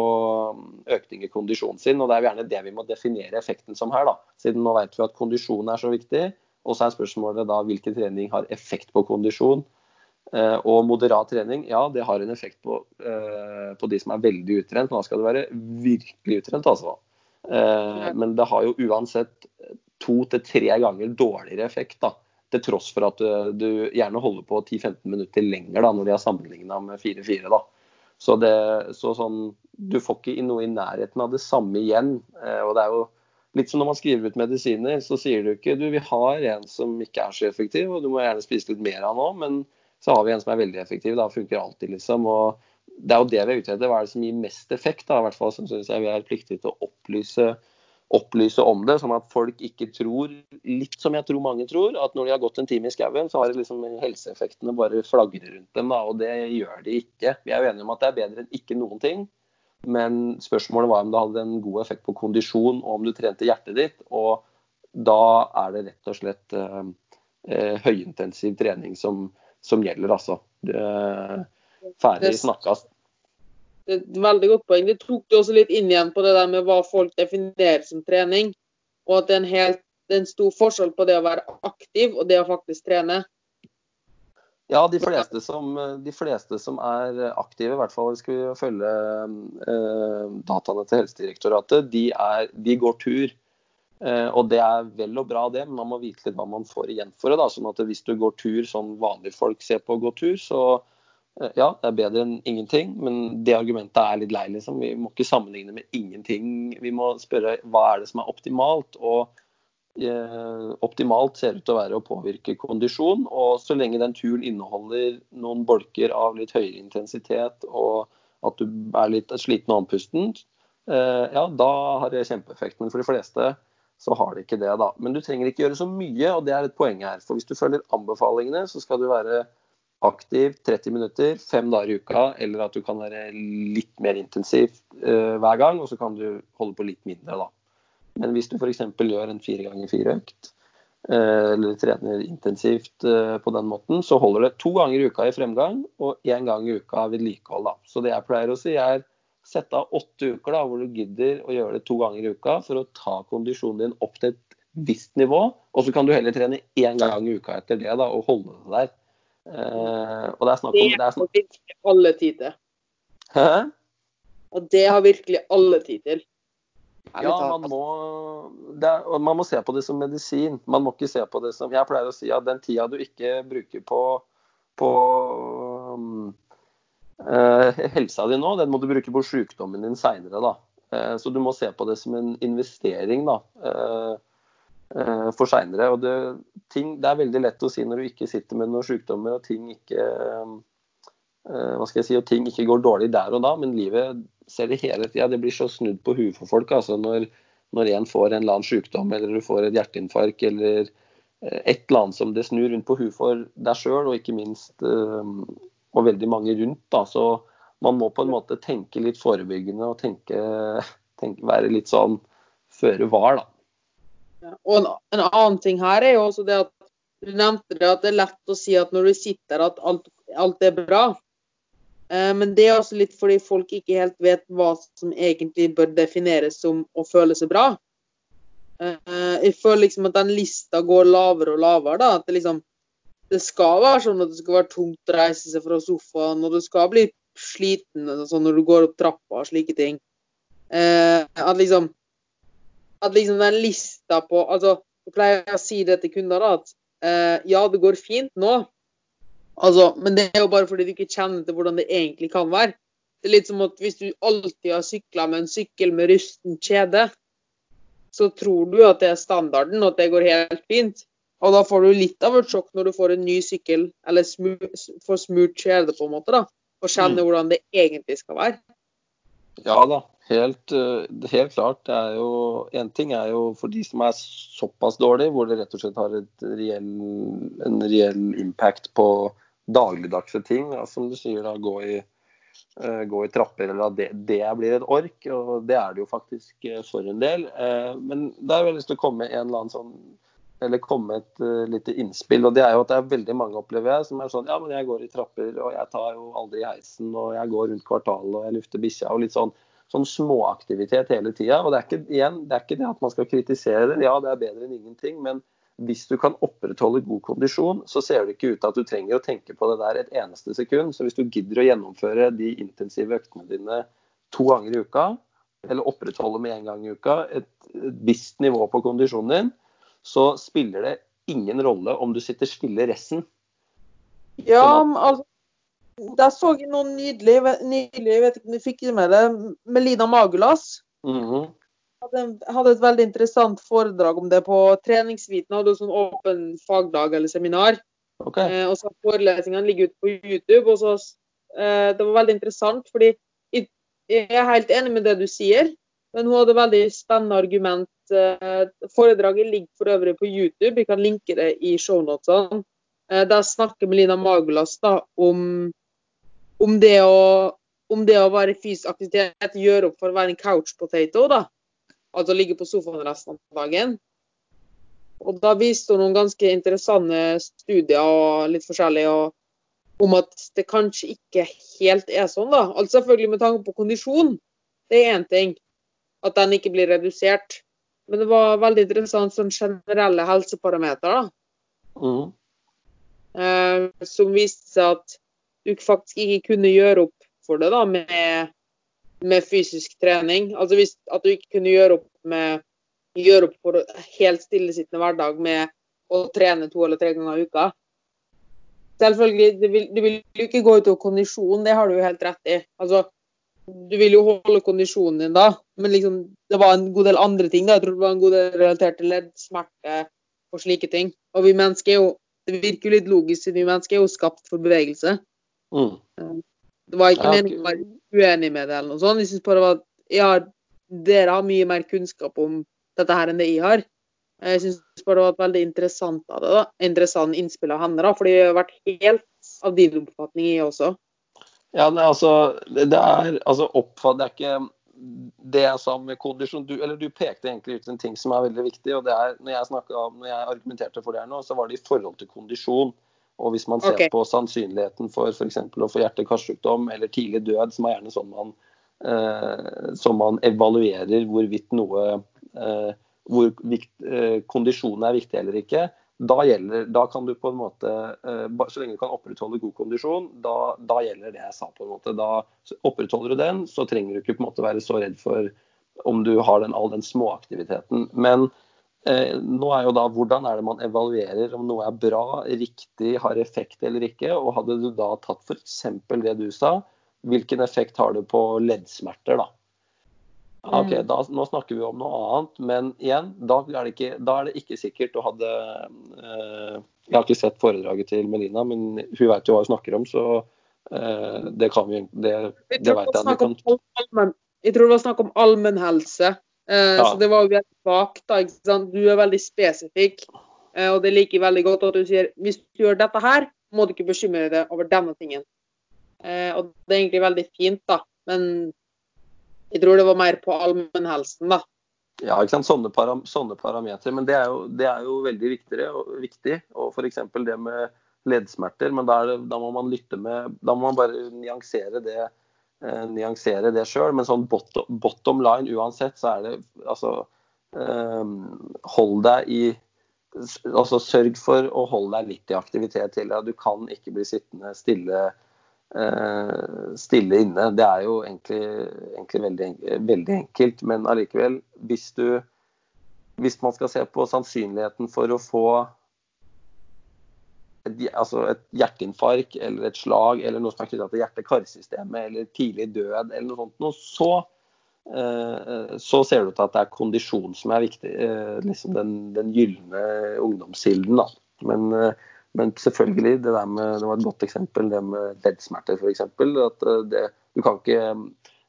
økning i kondisjonen sin. og Det er gjerne det vi må definere effekten som her. da, Siden nå vet vi at kondisjon er så viktig. Og så er spørsmålet da hvilken trening har effekt på kondisjon. Eh, og moderat trening, ja det har en effekt på, eh, på de som er veldig uttrent. Men da skal du være virkelig uttrent, altså. Eh, men det har jo uansett to til tre ganger dårligere effekt. da, til tross for at du, du gjerne holder på 10-15 minutter lenger da, når de har sammenligna med 4-4. da. Så, så sånn, du får ikke noe i nærheten av det samme igjen. Eh, og det er jo litt som når man skriver ut medisiner, så sier du ikke du vi har en som ikke er så effektiv, og du må gjerne spise litt mer av nå, men så har vi en som er veldig effektiv. Da funker alltid, liksom. og Det er jo det vi er ute etter. Hva er det som gir mest effekt? da, i hvert fall, Som synes jeg Vi er pliktige til å opplyse opplyse om det, sånn at folk ikke tror, litt som jeg tror mange tror, at når de har gått en time i skauen, så har liksom helseeffektene bare flagrer rundt dem. Da, og det gjør de ikke. Vi er jo enige om at det er bedre enn ikke noen ting. Men spørsmålet var om det hadde en god effekt på kondisjon, og om du trente hjertet ditt. Og da er det rett og slett eh, eh, høyintensiv trening som, som gjelder, altså. Det, ferdig Det- snakka. Et veldig godt poeng. Det tok du også litt inn igjen på det der med hva folk definerer som trening. Og at det er en, helt, det er en stor forskjell på det å være aktiv og det å faktisk trene. Ja, de fleste, som, de fleste som er aktive, i hvert fall vi følge eh, dataene til Helsedirektoratet, de, er, de går tur. Eh, og det er vel og bra det, men man må vite litt hva man får igjen for det. Da. Sånn at hvis du går tur sånn vanlige folk ser på å gå tur, så ja, det er bedre enn ingenting. Men det argumentet er litt lei, liksom. Vi må ikke sammenligne med ingenting. Vi må spørre hva er det som er optimalt. og Eh, optimalt ser ut til å være å påvirke kondisjon. Og så lenge den turen inneholder noen bolker av litt høyere intensitet og at du er litt sliten og andpusten, eh, ja, da har det kjempeeffekt. Men for de fleste så har det ikke det, da. Men du trenger ikke gjøre så mye, og det er et poeng her. For hvis du følger anbefalingene, så skal du være aktiv 30 minutter fem dager i uka, eller at du kan være litt mer intensiv uh, hver gang, og så kan du holde på litt mindre, da. Men hvis du f.eks. gjør en fire ganger fire-økt, eh, eller trener intensivt eh, på den måten, så holder det to ganger i uka i fremgang og én gang i uka vedlikehold. Så det jeg pleier å si, er sette av åtte uker da, hvor du gidder å gjøre det to ganger i uka for å ta kondisjonen din opp til et visst nivå. Og så kan du heller trene én gang i uka etter det da, og holde det der. Eh, og det er snakk om Det har virkelig alle tid til. Hæ? Og det har virkelig alle tid til. Ja, man må, er, man må, se på det som medisin. Man må ikke se på det som Jeg pleier å si at den tida du ikke bruker på, på um, uh, helsa di nå, den må du bruke på sykdommen din seinere. Uh, så du må se på det som en investering da, uh, for seinere. Det, det, er veldig lett å si når du ikke sitter med noen sykdommer og ting ikke hva skal jeg si, og ting ikke går dårlig der og da, men livet ser det hele tida. Det blir så snudd på huet for folk. altså når, når en får en eller annen sykdom, eller du får et hjerteinfarkt, eller eh, et eller annet som det snur rundt på huet for deg sjøl, og ikke minst og veldig mange rundt. da, så man må på en måte tenke litt forebyggende og tenke, tenke være litt sånn føre var, da. Og en, en, annen ting her er jo også det at du nevnte det at det er lett å si at når du sitter at alt, alt er bra. Eh, men det er også litt fordi folk ikke helt vet hva som egentlig bør defineres som å føle seg bra. Eh, jeg føler liksom at den lista går lavere og lavere. da, at Det liksom, det skal være sånn at det skal være tungt å reise seg fra sofaen, og du skal bli sliten sånn når du går opp trappa og slike ting. Eh, at liksom at liksom den lista på altså, Jeg pleier å si det til kunder da, at ja, det går fint nå, Altså, men det er jo bare fordi du ikke kjenner til hvordan det egentlig kan være. Det er litt som at hvis du alltid har sykla med en sykkel med rusten kjede, så tror du at det er standarden, og at det går helt fint. Og da får du litt av et sjokk når du får en ny sykkel, eller smur, får smurt kjede, på en måte, da. Og kjenner mm. hvordan det egentlig skal være. Ja da, helt, eh, helt klart. Det er jo, en ting er jo for de som er såpass dårlige, hvor det rett og slett har reell, en reell impact på dagligdagse ting, Ja, som du sier, da, gå i, uh, gå i trapper, eller at det, det, blir et ork. Og det er det jo faktisk uh, for en del. Uh, men da har jeg lyst til å komme en eller annen sånn eller komme et uh, lite innspill. og Det er jo at det er veldig mange opplever jeg, som er sånn ja, men jeg går i trapper, og jeg tar jo aldri heisen, og jeg går rundt kvartalet, og jeg lufter bikkja. og litt sånn sånn småaktivitet hele tida. Og det er, ikke, igjen, det er ikke det at man skal kritisere det, ja det er bedre enn ingenting. Men hvis du kan opprettholde god kondisjon, så ser det ikke ut til at du trenger å tenke på det der et eneste sekund. Så hvis du gidder å gjennomføre de intensive øktene dine to ganger i uka, eller opprettholde med én gang i uka et, et visst nivå på kondisjonen din, så spiller det ingen rolle om du sitter stille resten. Ja, altså Der så jeg noe nydelig, nydelig jeg vet ikke om du fikk med det, Melina Magulas. Mm -hmm hadde, hadde et veldig interessant foredrag om det på Treningsviten. Hadde sånn åpen fagdag eller seminar. Okay. Eh, og så Forelesningene ligger ute på YouTube. og så eh, Det var veldig interessant, fordi jeg, jeg, er helt enig med det du sier. Men hun hadde veldig spennende argument. Eh, foredraget ligger for øvrig på YouTube. Vi kan linke det i shownotene. Eh, der snakker Melina Magulas da, om, om, det å, om det å være i fysisk aktivitet, gjør opp for å være en couch potato. da altså ligge på sofaen resten av dagen. Og da viste hun noen ganske interessante studier og litt forskjellig og, om at det kanskje ikke helt er sånn, da. Altså selvfølgelig med tanke på kondisjon, det er én ting. At den ikke blir redusert. Men det var veldig interessant sånn generelle helseparametere, da. Mm. eh, som viste seg at du faktisk ikke kunne gjøre opp for det da, med, med fysisk trening. Altså hvis, at du ikke kunne gjøre opp, med, gjøre opp for helt stillesittende hverdag med å trene to eller tre ganger i uka. Selvfølgelig, det vil, jo ikke gå utover kondisjon, det har du jo helt rett i. Altså, du vil jo holde kondisjonen din da, men liksom, det var en god del andre ting. da, Jeg tror det var en god del relatert til leddsmerte og slike ting. Og vi mennesker er jo Det virker jo litt logisk, siden vi mennesker er jo skapt for bevegelse. Mm. Det var ikke meningen å være uenig med det eller noe sånt. Jeg synes bare at ja, dere har mye mer kunnskap om dette her enn det jeg har. Jeg syns bare det var et veldig interessant av det da. Interessant innspill av henne, da, fordi jeg har vært helt av din oppfatning, jeg også. Ja, det, er altså, det det er altså oppfatt, det er ikke det jeg sa med kondisjon du, eller du pekte egentlig ut en ting som er veldig viktig. og det er, når jeg, om, når jeg argumenterte for det her nå, så var det i forhold til kondisjon. Og hvis man ser okay. på sannsynligheten for f.eks. å få hjerte-karsykdom eller tidlig død, som er gjerne sånn man, eh, som man evaluerer hvorvidt noe eh, hvor vikt, eh, kondisjonen er viktig eller ikke, da, gjelder, da kan du på en måte eh, Så lenge du kan opprettholde god kondisjon, da, da gjelder det jeg sa. på en måte. Da opprettholder du den, så trenger du ikke på en måte være så redd for om du har den, all den småaktiviteten. Men nå er jo da hvordan er det man evaluerer om noe er bra, riktig, har effekt eller ikke. Og hadde du da tatt f.eks. det du sa, hvilken effekt har det på leddsmerter, da? Ok, Mm. da, Nå snakker vi om noe annet, men igjen, da er det ikke, er det ikke sikkert å hadde eh, Jeg har ikke sett foredraget til Melina, men hun vet jo hva hun snakker om, så eh, det kan vi det, det vet jeg. kan, jeg tror det var snakk om allmennhelse. Eh, Ja. Så det var jo veldig vagt. da, ikke sant? Du er veldig spesifikk. Eh, og det liker jeg veldig godt at du sier hvis du gjør dette her, må du ikke bekymre deg over denne tingen. Eh, og det er egentlig veldig fint, da. Men jeg tror det var mer på allmennhelsen, da. ja, ikke sant? Sånne, param, sånne parametere. Men det er jo, det er jo veldig viktigere, og, viktig. Og f.eks. det med leddsmerter. Men er det, da må man lytte med Da må man bare nyansere det nyansere det sjøl. Men sånn bottom, line uansett, så er det altså eh, Hold deg i Altså sørg for å holde deg litt i aktivitet til. Du kan ikke bli sittende stille eh, stille inne. Det er jo egentlig, egentlig veldig, veldig enkelt, men allikevel, hvis du hvis man skal se på sannsynligheten for å få et, altså et hjerteinfarkt eller et slag eller noe som er knyttet til hjerte-karsystemet eller tidlig død eller noe sånt, noe, så, eh, så ser det ut til at det er kondisjon som er viktig. eh, liksom den, den gylne ungdomskilden. Men, eh, men selvfølgelig, det der med, det var et godt eksempel, det med leddsmerter f.eks. At eh, det, du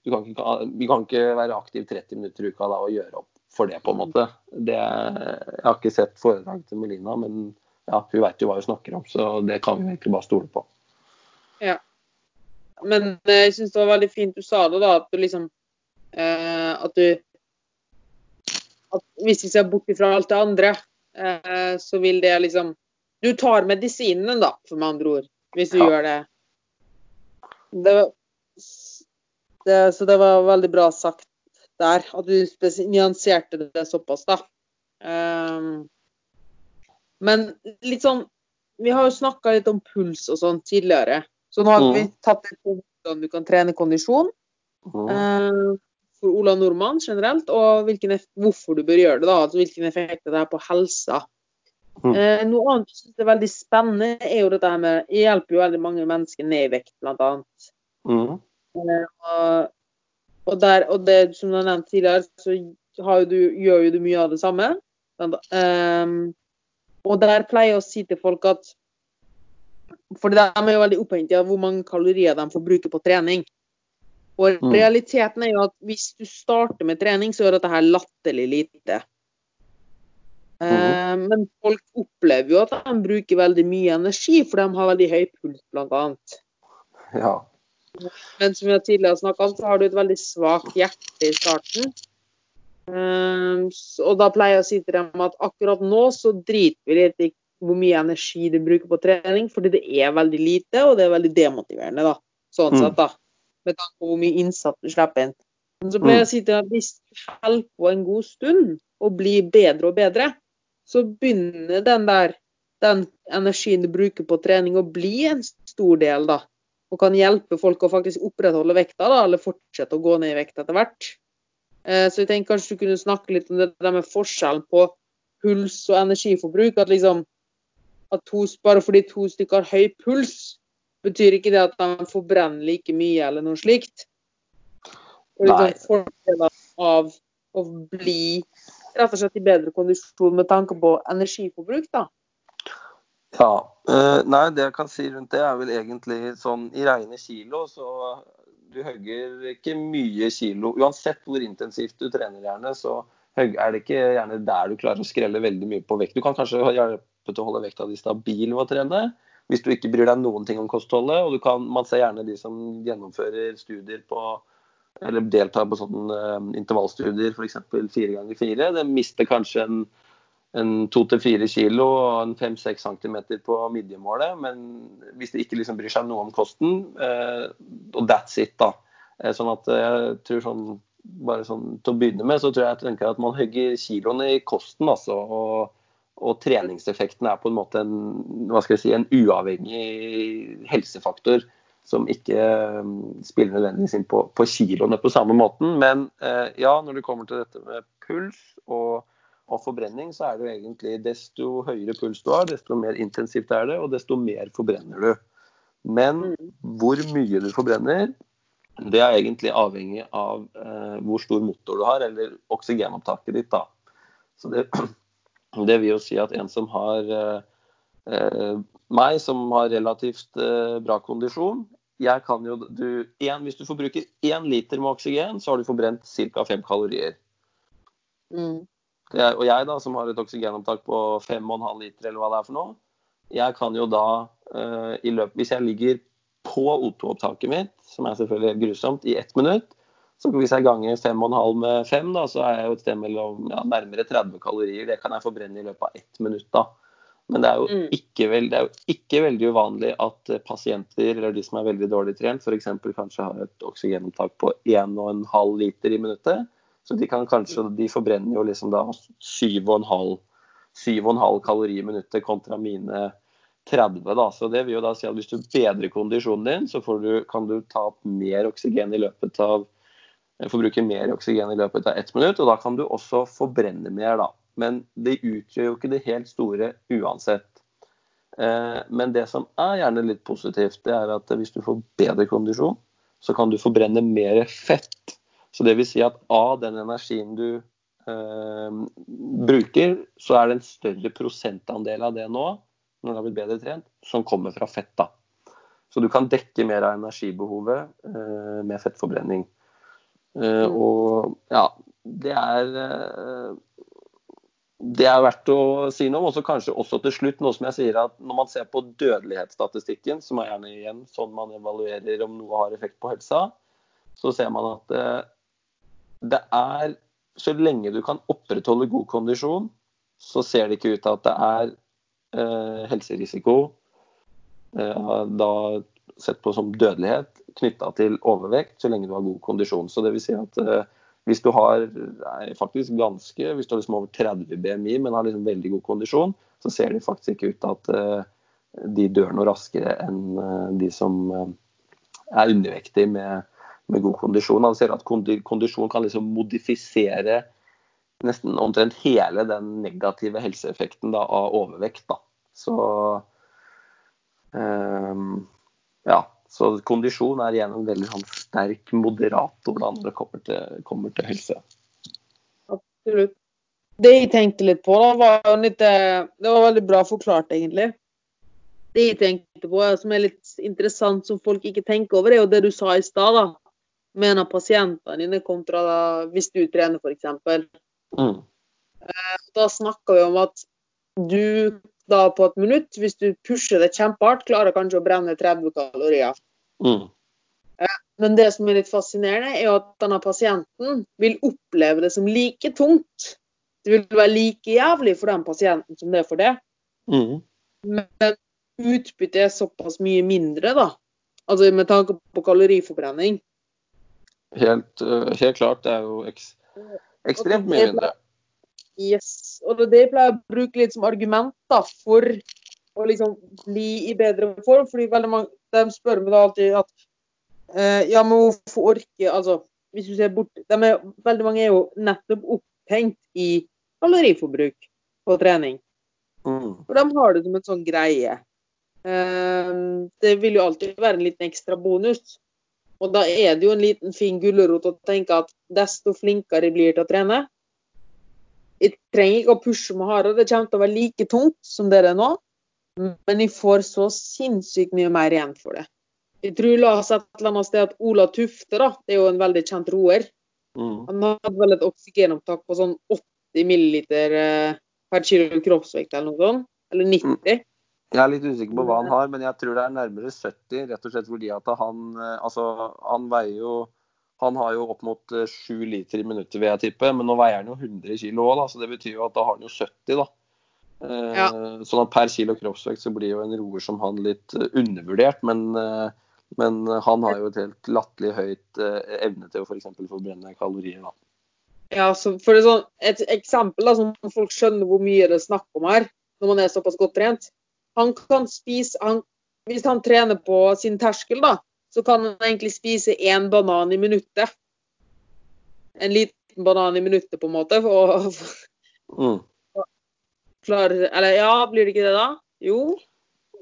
du kan ikke, vi kan ikke være aktiv 30 minutter i uka da, og gjøre opp for det, på en måte. Det, jeg har ikke sett foredraget til Melina, men ja, hun vet jo hva hun snakker om, så det kan vi egentlig bare stole på. Ja. Men eh, jeg syns det var veldig fint du sa det, da. At du liksom eh, At du at Hvis vi ser bort fra alt det andre, eh, så vil det liksom Du tar medisinen, da, for med andre ord. Hvis du Ja. gjør det. det, det. Så det var veldig bra sagt der. At du nyanserte det såpass, da. Um, men litt sånn Vi har jo snakka litt om puls og sånn tidligere. Så nå har Mm. vi tatt et på hvordan du kan trene kondisjon Mm. eh, for Ola Nordmann generelt, og hvorfor du bør gjøre det. da, altså Hvilken effekt det har på helsa. Mm. Eh, noe annet som er veldig spennende, er jo dette her med Jeg hjelper jo veldig mange mennesker ned i vekt, annet. Mm. Eh, og, der, og det, som du har nevnt tidligere, så har jo du, gjør jo du mye av det samme. Um, og der pleier jeg å si til folk at For de er jo veldig opphengt i hvor mange kalorier de får bruke på trening. Og Mm. realiteten er jo at hvis du starter med trening, så er dette her latterlig lite. Mm. men folk opplever jo at de bruker veldig mye energi, for de har veldig høy puls, annet. Ja. Men som jeg tidligere snakka om, så har du et veldig svakt hjerte i starten. Ehm, og da pleier jeg å si til dem at akkurat nå så driter vi litt i hvor mye energi du bruker på trening, fordi det er veldig lite, og det er veldig demotiverende, da. Sånn Mm. sett, da. Med tanke på hvor mye innsats du slipper inn. Men så pleier jeg Mm. å si til dem at hvis du holder på en god stund og blir bedre og bedre, så begynner den der den energien du bruker på trening å bli en stor del, da. Og kan hjelpe folk å faktisk opprettholde vekta, da, eller fortsette å gå ned i vekt etter hvert. Eh, så jeg tenker kanskje du kunne snakke litt om det der med forskjellen på puls og energiforbruk. At liksom at to, bare fordi to stykker har høy puls, betyr ikke det at de forbrenner like mye eller noe slikt. Og liksom fordelen av å bli rett og slett i bedre kondisjon med tanke på energiforbruk, da. Ja. Uh, nei, det jeg kan si rundt det, er vel egentlig sånn i reine kilo, så du hogger ikke mye kilo. Uansett hvor intensivt du trener, gjerne, så er det ikke gjerne der du klarer å skrelle veldig mye på vekt. Du kan kanskje hjelpe til å holde vekta di stabil ved å trene, hvis du ikke bryr deg noen ting om kostholdet. og kan, Man ser gjerne de som gjennomfører studier på eller deltar på sånne uh, intervallstudier, f.eks. fire ganger fire. Det mister kanskje en en to til fire kilo og en fem-seks centimeter på midjemålet. Men hvis de ikke liksom bryr seg noe om kosten, eh, og that's it, da. Eh, sånn at jeg tror sånn bare sånn til å begynne med, så tror jeg jeg tenker at man hogger kiloene i kosten, altså. Og, og, treningseffekten er på en måte en, hva skal jeg si, en uavhengig helsefaktor som ikke um, spiller nødvendigvis inn på, på kiloene på samme måten. Men eh, ja, når det kommer til dette med puls og av forbrenning, så er det jo egentlig desto høyere puls du har, desto mer intensivt er det, og desto mer forbrenner du. Men mm. hvor mye du forbrenner, det er egentlig avhengig av eh, hvor stor motor du har, eller oksygenopptaket ditt. da. Så det, (clears throat) det vil jo si at en som har eh, eh, meg, som har relativt eh, bra kondisjon jeg kan jo, du, en, Hvis du forbruker én liter med oksygen, så har du forbrent ca. fem kalorier. Mm. Jeg, og jeg, da, som har et oksygenopptak på 5,5 liter, eller hva det er for noe, jeg kan jo da uh, i løpet Hvis jeg ligger på O2-opptaket mitt, som er selvfølgelig helt grusomt, i ett minutt, så hvis jeg ganger 5,5 med 5, da, så er jeg jo et sted mellom ja, nærmere 30 kalorier. Det kan jeg forbrenne i løpet av ett minutt. da. Men det er, jo mm. ikke, veld, det er jo ikke veldig uvanlig at eh, pasienter eller de som er veldig dårlig trent, f.eks. kanskje har et oksygenopptak på 1,5 liter i minuttet. Så de kan kanskje, de forbrenner jo liksom da 7,5 kalori i minuttet kontra mine 30. da, så Det vil jo da si at hvis du bedrer kondisjonen din, så du, kan du ta opp mer oksygen i løpet av forbruke mer oksygen i løpet av ett minutt, og da kan du også forbrenne mer. da. Men det utgjør jo ikke det helt store uansett. Eh, men det som er gjerne litt positivt, det er at hvis du får bedre kondisjon, så kan du forbrenne mer fett. Så det vil si at av den energien du eh, bruker, så er det en større prosentandel av det nå, når du har blitt bedre trent, som kommer fra fett. da. Så du kan dekke mer av energibehovet eh, med fettforbrenning. Eh, mm. og ja, det er eh, det er verdt å si noe om. Og kanskje også til slutt noe som jeg sier at når man ser på dødelighetsstatistikken, som er gjerne igjen sånn man evaluerer om noe har effekt på helsa, så ser man at eh, det er Så lenge du kan opprettholde god kondisjon, så ser det ikke ut til at det er eh, helserisiko, eh, da sett på som dødelighet, knytta til overvekt, så lenge du har god kondisjon. Så det vil si at eh, hvis du har nei, faktisk ganske, hvis du har liksom over 30 BMI, men har liksom veldig god kondisjon, så ser det faktisk ikke ut til at eh, de dør noe raskere enn uh, de som uh, er undervektige med med god kondisjon. Han ser at kondisjon kan liksom modifisere nesten omtrent hele den negative helseeffekten da, av overvekt. Da. Så um, ja. Så kondisjon er igjen en veldig sånn, sterk moderator da, når det kommer til, kommer til, helse. Absolutt. Det jeg tenkte litt på, da, var litt, eh, det var veldig bra forklart, egentlig. Det jeg tenkte på, som er litt interessant, som folk ikke tenker over, er jo det du sa i stad med en av pasientene dine kontra da, hvis du trener, f.eks. Mm. Eh, da snakker vi om at du da på et minutt, hvis du pusher det kjempehardt, klarer kanskje å brenne 30 kalorier. Mm. Eh, men det som er litt fascinerende, er at denne pasienten vil oppleve det som like tungt. Det vil være like jævlig for den pasienten som det er for det. Mm. Men utbyttet er såpass mye mindre, da. Altså med tanke på kaloriforbrenning. Helt, uh, helt klart. Det er jo eks, ekstremt mye mindre. Yes. Og det pleier jeg å bruke litt som argument da, for å liksom bli i bedre form. fordi veldig mange, De spør meg da alltid at eh, ja, men hvorfor orke altså, hvis du ser bort, de er, Veldig mange er jo nettopp opphengt i kaloriforbruk på trening. Mm. For de har det som en sånn greie. Eh, det vil jo alltid være en liten ekstra bonus. Og da er det jo en liten fin gulrot å tenke at desto flinkere jeg blir til å trene Jeg trenger ikke å pushe meg hardere, det kommer til å være like tungt som det er nå, men jeg får så sinnssykt mye mer igjen for det. Jeg tror la oss et eller annet sted at Ola Tufte, da, det er jo en veldig kjent roer, Mm. han hadde vel et oksygenopptak på sånn 80 milliliter eh, per kilo kroppsvekt eller noe sånt. Eller 90. Jeg er litt usikker på hva han har, men jeg tror det er nærmere 70. Rett og slett fordi at han eh, Altså, han veier jo Han har jo opp mot eh, 7 liter i minuttet, vil jeg tippe. Men nå veier han jo 100 kilo òg, så det betyr jo at da har han jo 70, da. Eh, Ja. Sånn at per kilo kroppsvekt så blir jo en roer som han litt eh, undervurdert. Men, eh, men han har jo et helt latterlig høyt eh, evne til å f.eks. forbrenne kalorier, da. Ja, for sånn, Et eksempel da, som folk skjønner hvor mye det er snakk om her, når man er såpass godt trent. Han kan spise, han, Hvis han trener på sin terskel, da, så kan han egentlig spise én banan i minuttet. En liten banan i minuttet, på en måte. Og (laughs) Mm. klar, Eller ja, blir det ikke det, da? Jo.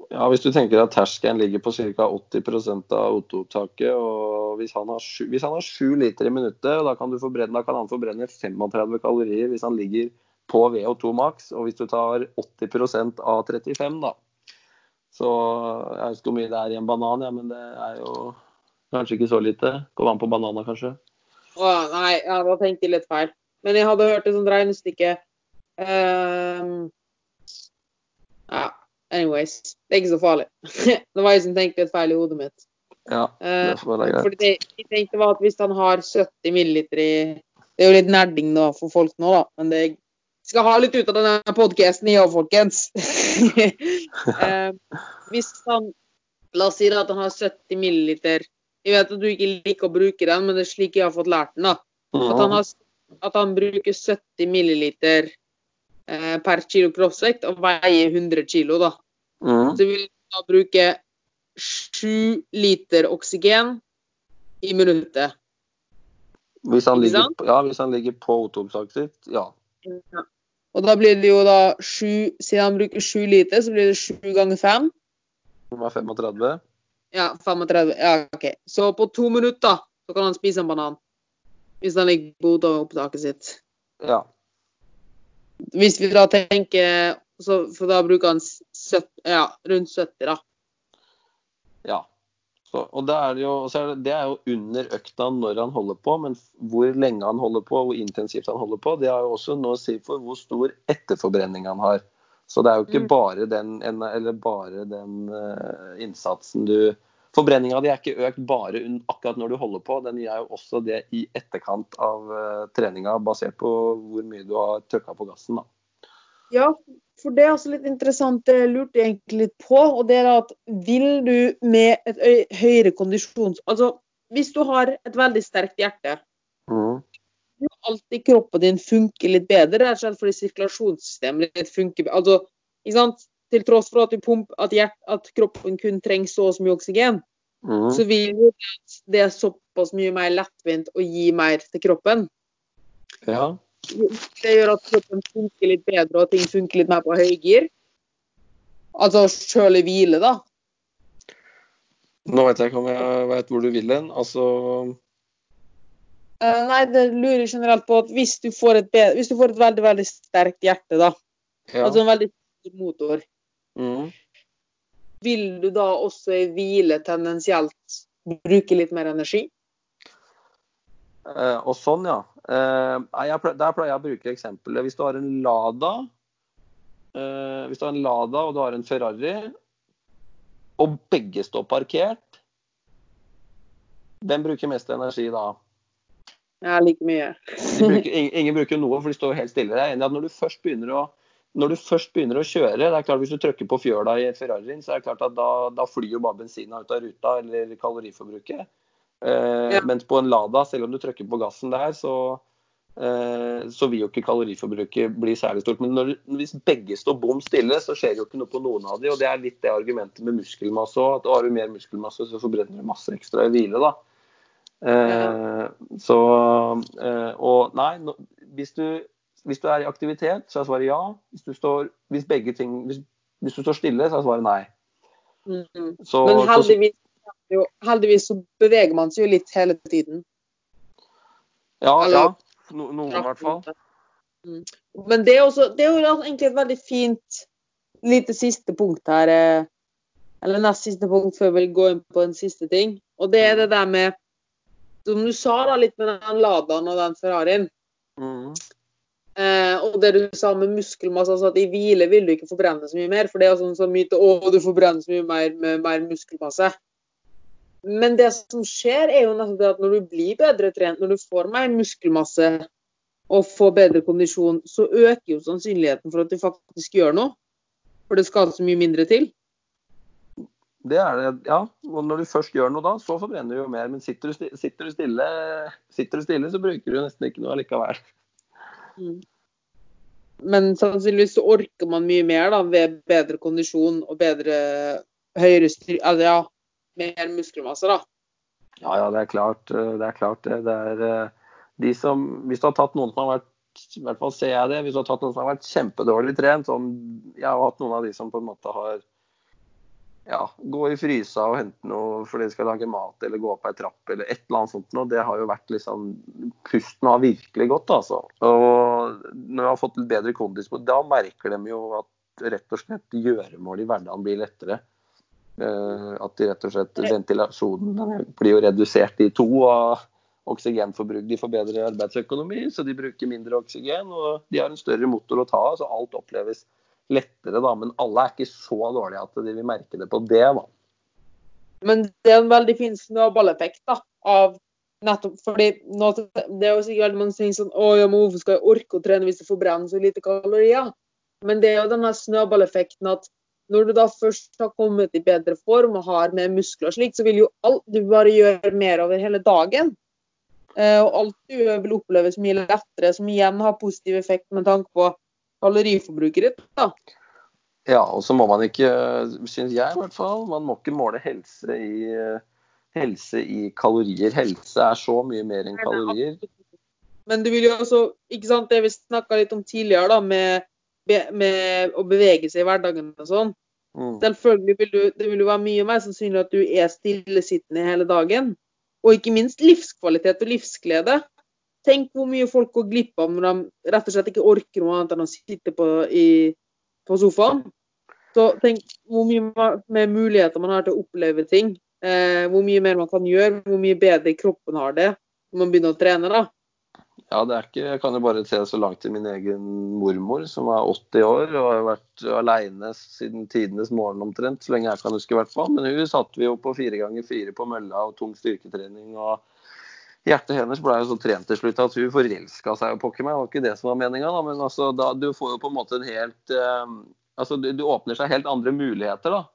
Ja, Hvis du tenker at terskelen ligger på ca. 80 av O2-opptaket, og hvis han, har sju, hvis han har 7 liter i minuttet, da kan, du forbrenne, da kan han forbrenne 35 kalorier hvis han ligger på VO2 maks, og hvis du tar 80% av 35, da. Så jeg vet ikke hvor mye det er i en banan, ja, men det er jo kanskje ikke så lite. Går an på banana, kanskje. Å, nei, ja, da tenkte jeg litt feil. Men jeg hadde hørt et sånt regnestykke Um, Ja, anyways. Det er ikke så farlig. (laughs) det var jeg som tenkte litt feil i hodet mitt. Ja, Eh, det får være greit. Fordi det jeg tenkte var at hvis han har 70 milliliter i Det er jo litt nerding da for folk nå, da, men det skal ha litt ut av denne podkasten, i år, folkens. (laughs) Eh, hvis han La oss si at han har 70 milliliter Jeg vet at du ikke liker å bruke den, men det er slik jeg har fått lært den. da. At han, har, at han bruker 70 milliliter eh, per kilo kroppsvekt og veier 100 kilo, da. Mm. Så vil han da bruke 7 liter oksygen i minuttet. Hvis, han ligger, ja, hvis han ligger på O2-opptaket sitt, ja. Og da blir det jo da sju Siden han bruker sju liter, så blir det sju ganger fem. Som er 35. Ja, 35. Ja, OK. Så på to minutter så kan han spise en banan. Hvis han ligger på opptaket sitt. Ja. Hvis vi da tenker så, For da bruker han 70, ja, rundt 70, da. Ja. Så, og det er, jo, så er det, det er jo under økta når han holder på, men hvor lenge han holder på, hvor intensivt han holder på, det har jo også noe å si for hvor stor etterforbrenning han har. Så det er jo ikke Mm. bare den, eller bare den uh, innsatsen du Forbrenninga di er ikke økt bare akkurat når du holder på, den gjør jo også det i etterkant av uh, treninga, basert på hvor mye du har trykka på gassen. da. Ja, for det er også litt interessant, det lurte jeg egentlig litt på. Og det er at vil du med et høyere kondisjons... Altså, hvis du har et veldig sterkt hjerte, Mm. vil alltid kroppen din funke litt bedre, rett og slett fordi sirkulasjonssystemet ditt funker Altså, ikke sant? Til tross for at, du pump, at, hjert, at kroppen kun trenger så og så mye oksygen, Mm. så vil det det er såpass mye mer lettvint å gi mer til kroppen. Ja. Det gjør at kroppen funker litt bedre, og ting funker litt mer på høygir. Altså sjøl i hvile, da. Nå vet jeg ikke om jeg vet hvor du vil hen. Altså Eh, nei, det lurer generelt på at hvis du får et, bedre, hvis du får et veldig, veldig sterkt hjerte, da, ja. altså en veldig stor motor, mm. vil du da også i hvile tendensielt bruke litt mer energi? Eh, og sånn, ja. Eh, jeg der pleier jeg å bruke eksempelet. Hvis du har en Lada eh, Hvis du har en Lada og du har en Ferrari, og begge står parkert, hvem bruker mest energi da? Ja, like mye. Bruker, ingen, ingen bruker noe, for de står helt stille. Jeg er enig at når du først begynner å når du først begynner å kjøre, det er klart Hvis du trykker på fjøla i Ferrarien, så er det klart at da, da flyr jo bare bensinen ut av ruta, eller kaloriforbruket. Eh, Ja. Mens på en Lada, selv om du trykker på gassen der, så, eh, så vil jo ikke kaloriforbruket bli særlig stort. Men når, hvis begge står bom stille, så skjer jo ikke noe på noen av de, og Det er litt det argumentet med muskelmasse òg. At har du mer muskelmasse, så forbrenner du masse ekstra i hvile. da. Eh, så eh, Og nei, no, hvis, du, hvis, du, er i aktivitet, så er svaret ja. Hvis du står, hvis begge ting, hvis, hvis du står stille, så er svaret nei. Mm. Så, Men heldigvis, jo, heldigvis så beveger man seg jo litt hele tiden. Ja, Eller, ja. No, noen i hvert fall. Mm. Men det er, også, det er jo egentlig et veldig fint lite siste punkt her. Eh, eller nest siste punkt før vi går inn på en siste ting. Og det er det der med Som du sa da litt med den Ladaen og den Ferrarien. Mm. Eh, og det du sa med muskelmasse, altså at i hvile vil du ikke forbrenne så mye mer. For det er sånn som myte å, du forbrenner så mye mer med mer muskelmasse. Men det som skjer, er jo nettopp det at når du blir bedre trent, når du får mer muskelmasse og får bedre kondisjon, så øker jo sannsynligheten for at du faktisk gjør noe. For det skal så mye mindre til. Det er det, ja. Og når du først gjør noe da, så forbrenner du jo mer. Men sitter du, sitter du, stille, sitter du stille, så bruker du nesten ikke noe allikevel. Mm. Men sannsynligvis så orker man mye mer da, ved bedre kondisjon og bedre høyere styr... Altså ja, mer muskelmasse, da. Ja, ja, det er klart eh, det. Er klart det. det er eh, de som, hvis du har tatt noen som har vært i hvert fall ser jeg det, hvis du har tatt noen som har vært kjempedårlig trent sånn, Jeg har hatt noen av de som på en måte har ja, gå i frysa og hente noe fordi de skal lage mat, eller gå opp ei trapp eller et eller annet sånt noe. Det har jo vært liksom Pusten har virkelig gått, altså. Og når vi har fått litt bedre kondis da merker de jo at rett og slett gjøremål i hverdagen blir lettere. Uh, at de rett og slett ventilasjonen blir jo redusert i to. og oksygenforbruk. De får bedre arbeidsøkonomi, så de bruker mindre oksygen. Og de har en større motor å ta av, så alt oppleves lettere, da. Men alle er ikke så dårlige at de vil merke det på det, da. Men det er en veldig fin snøballeffekt da, av nettopp fordi nå, Det er jo sikkert mange som sånn Å ja, men hvorfor skal jeg orke å trene hvis det forbrenner så lite kalorier? Men det er jo denne snøballeffekten at når du da først har kommet i bedre form og har mer muskler og slik, så vil jo alt du bare gjøre mer over hele dagen. Eh, og alt du gjør vil oppleves mye lettere, som igjen har positiv effekt med tanke på kaloriforbruket ditt. da. Ja, og så må man ikke, syns jeg i hvert fall, man må ikke måle helse i, helse i kalorier. Helse er så mye mer enn kalorier. Men du vil jo også, ikke sant, det vi snakka litt om tidligere, da, med, med, å bevege seg i hverdagen og sånn. Mm. Selvfølgelig vil du, det vil jo være mye mer sannsynlig at du er stillesittende hele dagen. Og ikke minst livskvalitet og livsglede. Tenk hvor mye folk går glipp av når de rett og slett ikke orker noe annet enn å sitte på, i, på sofaen. Så tenk hvor mye mer muligheter man har til å oppleve ting. Eh, hvor mye mer man kan gjøre, hvor mye bedre kroppen har det når man begynner å trene. da. Ja, det er ikke, Jeg kan jo bare se så langt til min egen mormor, som er 80 år og har vært aleine siden tidenes morgen omtrent, så lenge jeg kan huske i hvert fall. Men hun satte vi jo på fire ganger fire på mølla og tung styrketrening. og Hjertet hennes ble jo så trent til slutt at hun forelska seg jo pokker meg. Det var ikke det som var meninga, men altså, da, du får jo på en måte en helt eh, Altså, du, du, åpner seg helt andre muligheter, da.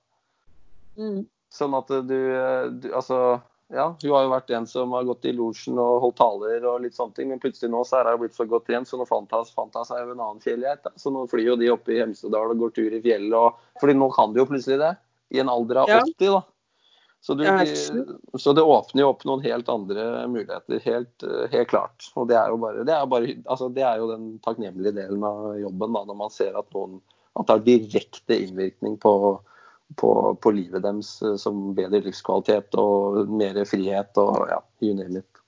Mm. Sånn at du, du, Altså, ja, hun har jo vært en som har gått i losjen og holdt taler og litt sånne ting, men plutselig nå så er hun blitt så godt trent, så nå fant hun, seg en annen fjellgeit. Så nå flyr jo de oppe i Hemsedal og går tur i fjellet, og Fordi nå kan de jo plutselig det. I en alder av ja. 80, da. Så, du, så, det åpner jo opp noen helt andre muligheter, helt, helt klart. Og det er jo bare, det er bare altså det er jo den takknemlige delen av jobben, da, når man ser at noen at det har direkte innvirkning på, på, på, livet deres eh, som bedre livskvalitet og mer frihet og ja, you name it.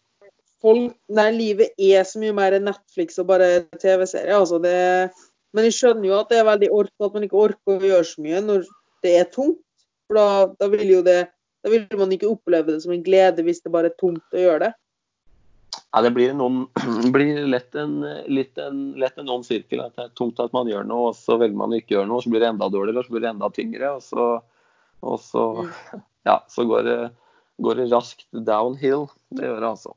Folk, nei, livet er så mye mer enn Netflix og bare TV-serier. Altså men jeg skjønner jo at det er veldig ork, at man ikke orker å gjøre så mye når det er tungt. For da, da vil jo det da vil man ikke oppleve det som en glede hvis det bare er tungt å gjøre det. Ja, det blir, noen, (clears throat) blir lett, en, en, lett en ond sirkel. At det er tungt at man gjør noe, og så velger man å ikke gjøre noe. Så blir det enda dårligere, og så blir det enda tyngre. Og så, og så, mm. (laughs) ja, så går, det, går, det, raskt downhill. Det gjør det altså.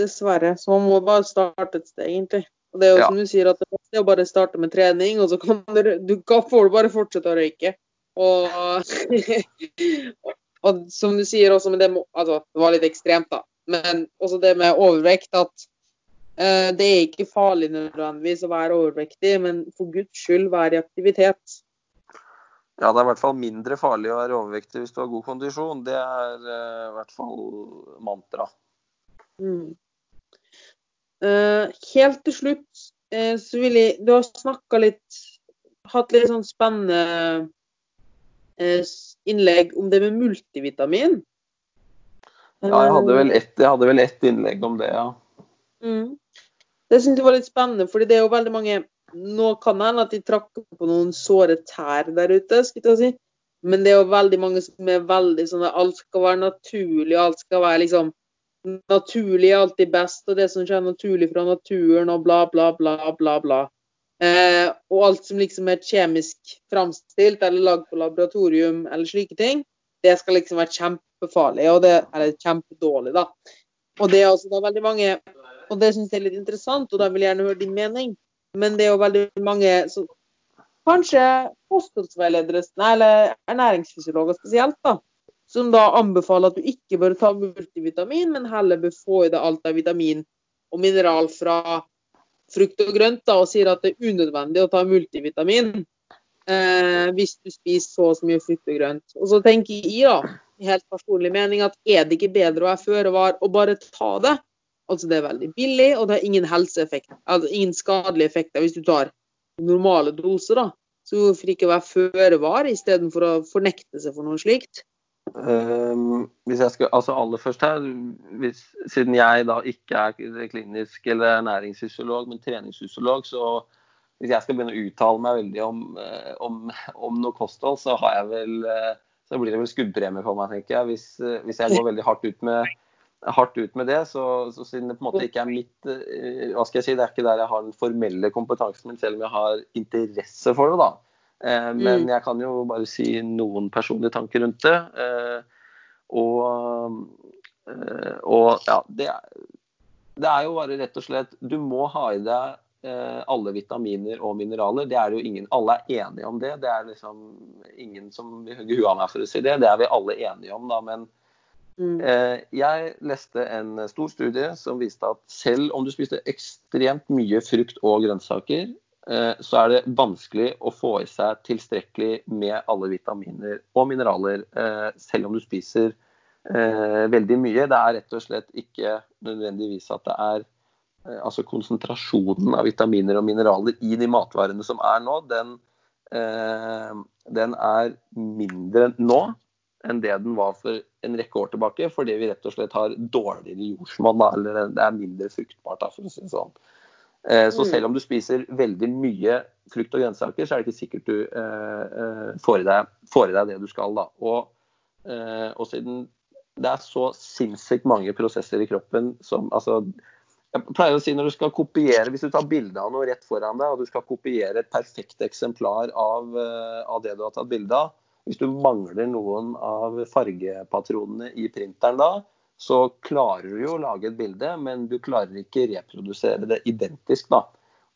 Dessverre. Så man må bare starte et sted, egentlig. Og det er jo ja. som du sier, at det er å bare starte med trening, og så kan (laughs) du, du kan, får du bare fortsette å røyke. Og, (laughs) Og som du sier også men det altså, Det var litt ekstremt, da. Men også det med overvekt, at uh, det er ikke farlig nødvendigvis å være overvektig, men for guds skyld vær i aktivitet. Ja, det er i hvert fall mindre farlig å være overvektig hvis du har god kondisjon. Det er uh, i hvert fall mantra. Mm. Uh, helt til slutt så vil jeg Du har snakka litt Hatt litt sånn spennende innlegg om det med multivitamin. Ja, jeg hadde vel ett, vel ett innlegg om det, ja. Mm. Det syns jeg var litt spennende, fordi det er jo veldig mange Nå kan det hende at de trakk på noen såre tær der ute, skulle jeg si. Men det er jo veldig mange som er veldig sånn at alt skal være naturlig, alt skal være liksom Naturlig er alltid best, og det som skjer naturlig fra naturen, og bla, bla, bla, bla, bla. Eh, og alt som liksom er kjemisk framstilt eller lagd på laboratorium eller slike ting, det skal liksom være kjempefarlig, og det, eller kjempedårlig, da. Og det er altså da veldig mange og det syns jeg er litt interessant, og da vil jeg gjerne høre din mening. Men det er jo veldig mange som Kanskje kostholdsveiledere, eller ernæringsfysiologer spesielt, da, som da anbefaler at du ikke bør ta multivitamin, men heller bør få i deg alt av vitamin og mineral fra frukt og grønt, da, og sier at det er unødvendig å ta multivitamin eh, hvis du spiser så og så mye frukt og grønt. Og så tenker jeg, da, i helt personlig mening, at er det ikke bedre å være føre var og bare ta det? Altså det er veldig billig, og det har ingen helseeffekt, altså ingen skadelige effekter hvis du tar normale doser. da. Så hvorfor ikke være føre var istedenfor å fornekte seg for noe slikt? Um, hvis jeg skal, altså aller først her, hvis, Siden jeg da ikke er klinisk eller næringsfysiolog, men treningsfysiolog, så hvis jeg skal begynne å uttale meg veldig om, eh, om, om noe kosthold, så, har jeg vel, eh, så blir det vel skuddpremie for meg, tenker jeg. Hvis, eh, hvis jeg går veldig hardt ut med hardt ut med det. Så, så, siden det på en måte ikke er mitt hva skal jeg si, Det er ikke der jeg har den formelle kompetansen min, selv om jeg har interesse for det. da. Men mm. jeg kan jo bare si noen personlige tanker rundt det. Og, og ja, det er, det er jo bare rett og slett Du må ha i deg alle vitaminer og mineraler. Det er jo ingen, Alle er enige om det. Det er liksom ingen som hugger hugge huet av meg for å si det. Det er vi alle enige om, da. men Mm. Eh, jeg leste en stor studie som viste at selv om du spiste ekstremt mye frukt og grønnsaker, eh, så er det vanskelig å få i seg tilstrekkelig med alle vitaminer og mineraler, eh, selv om du spiser veldig mye. Det er rett og slett ikke nødvendigvis at det er Altså konsentrasjonen av vitaminer og mineraler i de matvarene som er nå, den, den er mindre nå enn det den var for en rekke år tilbake, fordi vi rett og slett har dårligere jordsmonn, eller det er mindre fruktbart, da, for å si det sånn. Eh, så mm. selv om du spiser veldig mye frukt og grønnsaker, så er det ikke sikkert du eh, eh, får, i deg, får, i deg, det du skal. Da. Og, eh, og, siden det er så sinnssykt mange prosesser i kroppen som altså, jeg pleier å si når du skal kopiere, Hvis du tar bilde av noe rett foran deg, og du skal kopiere et perfekt eksemplar av, eh, av det du har tatt bilde av, hvis du mangler noen av fargepatronene i printeren da, så klarer du jo å lage et bilde, men du klarer ikke reprodusere det identisk. da.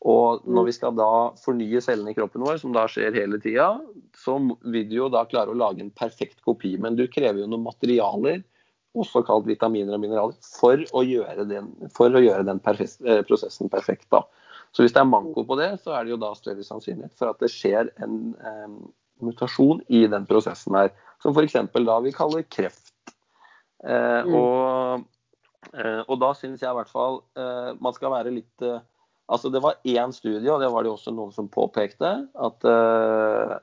Og når vi skal da fornye cellene i kroppen vår, som da skjer hele tida, så vil du jo da klare å lage en perfekt kopi. Men du krever jo noen materialer, også kalt vitaminer og mineraler, for å gjøre den, å gjøre den perfekt, eh, prosessen perfekt. da. Så hvis det er manko på det, så er det jo da større sannsynlighet for at det skjer en, mutasjon i den prosessen her. Som f.eks. da vi kaller kreft. Eh, mm. og, eh, og, da syns jeg i hvert fall eh, man skal være litt eh, Altså Det var én studie, og det var det også noen som påpekte. at eh,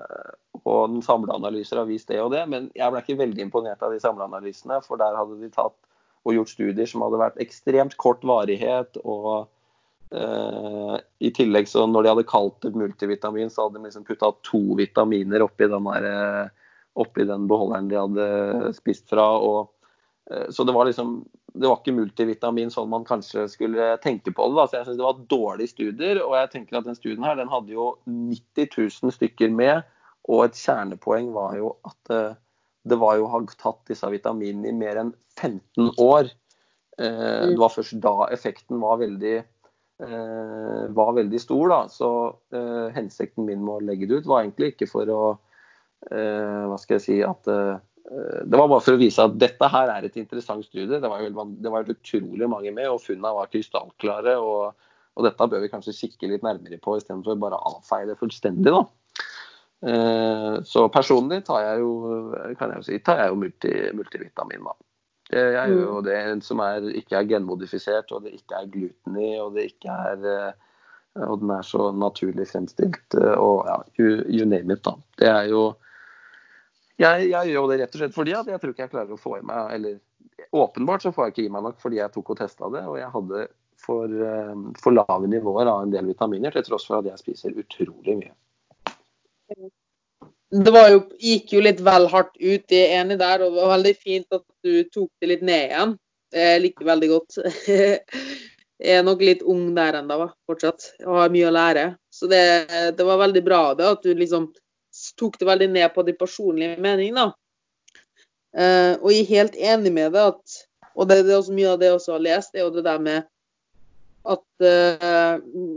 og den analyser har vist det og det, men jeg ble ikke veldig imponert av de samleanalysene, for der hadde de tatt og gjort studier som hadde vært ekstremt kort varighet og Uh, I tillegg så når de hadde kalt det multivitamin, så hadde de liksom putta to vitaminer oppi den, der, uh, oppi den beholderen de hadde spist fra. Og, uh, så det var liksom Det var ikke multivitamin sånn man kanskje skulle tenke på det. Da. Så jeg syns det var dårlige studier. Og jeg tenker at den studien her den hadde jo 90 000 stykker med. Og et kjernepoeng var jo at det var jo å ha tatt disse vitaminene i mer enn 15 år. Mm. Det var først da effekten var veldig Eh, var veldig stor. Da. Så eh, hensikten min med å legge det ut var egentlig ikke for å eh, hva skal jeg si, at eh, det var bare for å vise at dette her er et interessant studie. Det var, jo, det var utrolig mange med, og funnene var krystallklare. Og, og, dette bør vi kanskje kikke litt nærmere på, istedenfor bare å avfeie det fullstendig. da. Så personlig tar jeg jo, kan jeg jo si, tar jeg jo multi, multivitamin. da. Jeg gjør jo mm. det som er, ikke er genmodifisert, og det ikke er gluten i, og det ikke er og den er så naturlig fremstilt. Og ja, you, you name it, da. Det er jo jeg, jeg, gjør det rett og slett fordi at jeg tror ikke jeg klarer å få i meg Eller åpenbart så får jeg ikke i meg nok fordi jeg tok og testa det, og jeg hadde for, eh, for lave nivåer av en del vitaminer, til tross for at jeg spiser utrolig mye. Det jo, gikk jo litt vel hardt ut, det ene der, og det var veldig fint at du tok det litt ned igjen. Jeg liker veldig godt. (laughs) Jeg er nok litt ung der ennå, fortsatt, og har mye å lære. Så det, det var veldig bra det, at du liksom tok det veldig ned på de personlige meningene. Uh, og jeg er helt enig med det at Og det, det er også mye av det jeg også har lest, det er jo det der med at uh,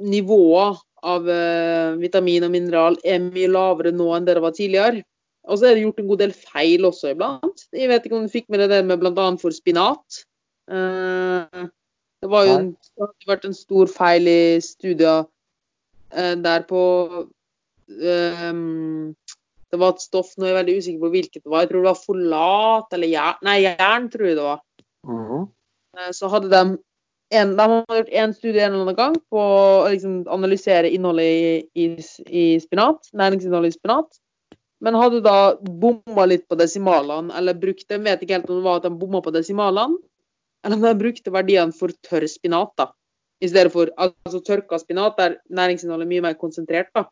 nivået av uh, vitamin og mineral er mye lavere nå enn det det var tidligere. Og så er det gjort en god del feil også iblant. Jeg vet ikke om du fikk med deg det med bl.a. for spinat. det var jo en, det har vært en stor feil i studier der på um, det var et stoff, nå er jeg veldig usikker på hvilket det var. Jeg tror det var folat eller jern. Nei, jern tror jeg det var. Mm -hmm. Så hadde de en, de har gjort én studie en eller annen gang på å liksom, analysere innholdet i, i, i, spinat, næringsinnholdet i spinat. Men hadde da bomma litt på desimalene, eller brukte Jeg vet ikke helt om det var at de bomma på desimalene, eller om de brukte verdiene for tørr spinat, da. I stedet for altså tørka spinat, der næringsinnholdet er mye mer konsentrert, da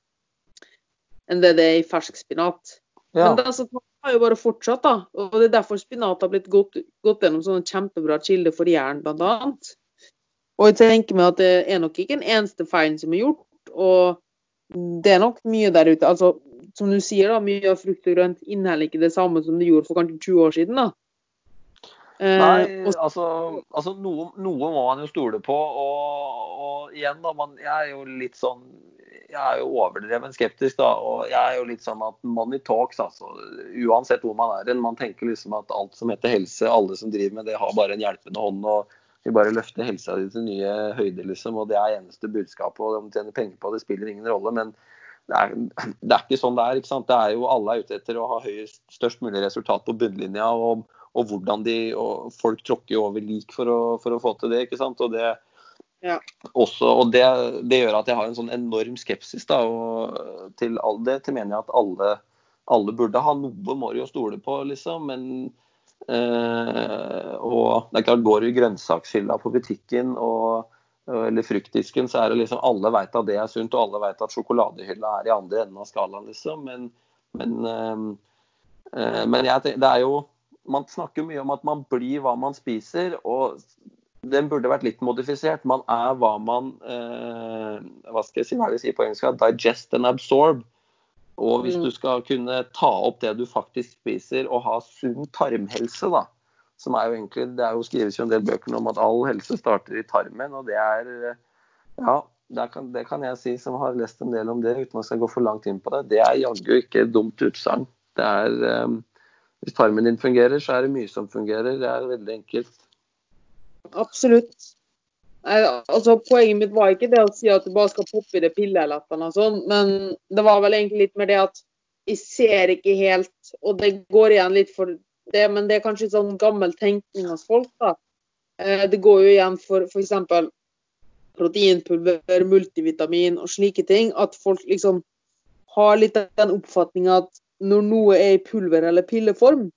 enn det det er i fersk spinat. Ja. Men det altså, har jo bare fortsatt, da. Og det er derfor spinat har blitt gått, gått gjennom sånne kjempebra kilder for jern, annet. Og jeg tenker meg at det er nok ikke en eneste feil som er gjort. Og det er nok mye der ute. Altså, som du sier, da, mye av frukt og grønt inneholder ikke det samme som det gjorde for kanskje 20 år siden. da. Nei, eh, altså, altså noe, noe, må man jo stole på. Og, og igjen, da, man, jeg er jo litt sånn jeg er jo overdreven skeptisk, da. Og jeg er jo litt sånn at money talks, altså. Uansett hvor man er hen. Man tenker liksom at alt som heter helse, alle som driver med det, har bare en hjelpende hånd. og vi bare løfter helsa di til nye høyder, liksom. Og det er eneste budskapet. Og om de tjener penger på det, spiller ingen rolle. Men det er, det er, ikke sånn det er. ikke sant? Det er jo Alle er ute etter å ha høyest, størst mulig resultat på bunnlinja. Og, og hvordan de og Folk tråkker over lik for å, for å få til det. ikke sant? Og det, ja. Også, og det, det, gjør at jeg har en sånn enorm skepsis da, og, til all det. Til mener jeg at alle, alle burde ha noe Mori å stole på, liksom. Men eh, og det er klart, går du i grønnsakshylla på butikken og, eller fruktdisken, så er det liksom alle vet at det er sunt, og alle vet at sjokoladehylla er i andre enden av skalaen, liksom. Men, men, eh, eh men jeg, det er jo Man snakker mye om at man blir hva man spiser. og den burde vært litt modifisert. Man er hva man eh, Hva skal jeg si, hva jeg sier på engelsk? Digest and absorb. Og hvis mm. du skal kunne ta opp det du faktisk spiser og ha sunn tarmhelse, da, som er jo egentlig Det er jo skrives jo en del bøker om at all helse starter i tarmen, og det er Ja, det kan, det kan jeg si som har lest en del om det, uten at jeg skal gå for langt inn på det. Det er jaggu ikke et dumt utsagn. Det er eh, Hvis tarmen din fungerer, så er det mye som fungerer. Det er veldig enkelt. Absolutt. Altså, Poenget mitt var ikke det å si at du bare skal poppe i det pillelettene og sånn, men det var vel egentlig litt mer det at jeg ser ikke helt Og det går igjen litt for det, men det er kanskje sånn gammel tenkning hos folk. da. Eh, det går jo igjen for f.eks. proteinpulver, multivitamin og slike ting. At folk liksom har litt den oppfatninga at når noe er i pulver- eller pilleform,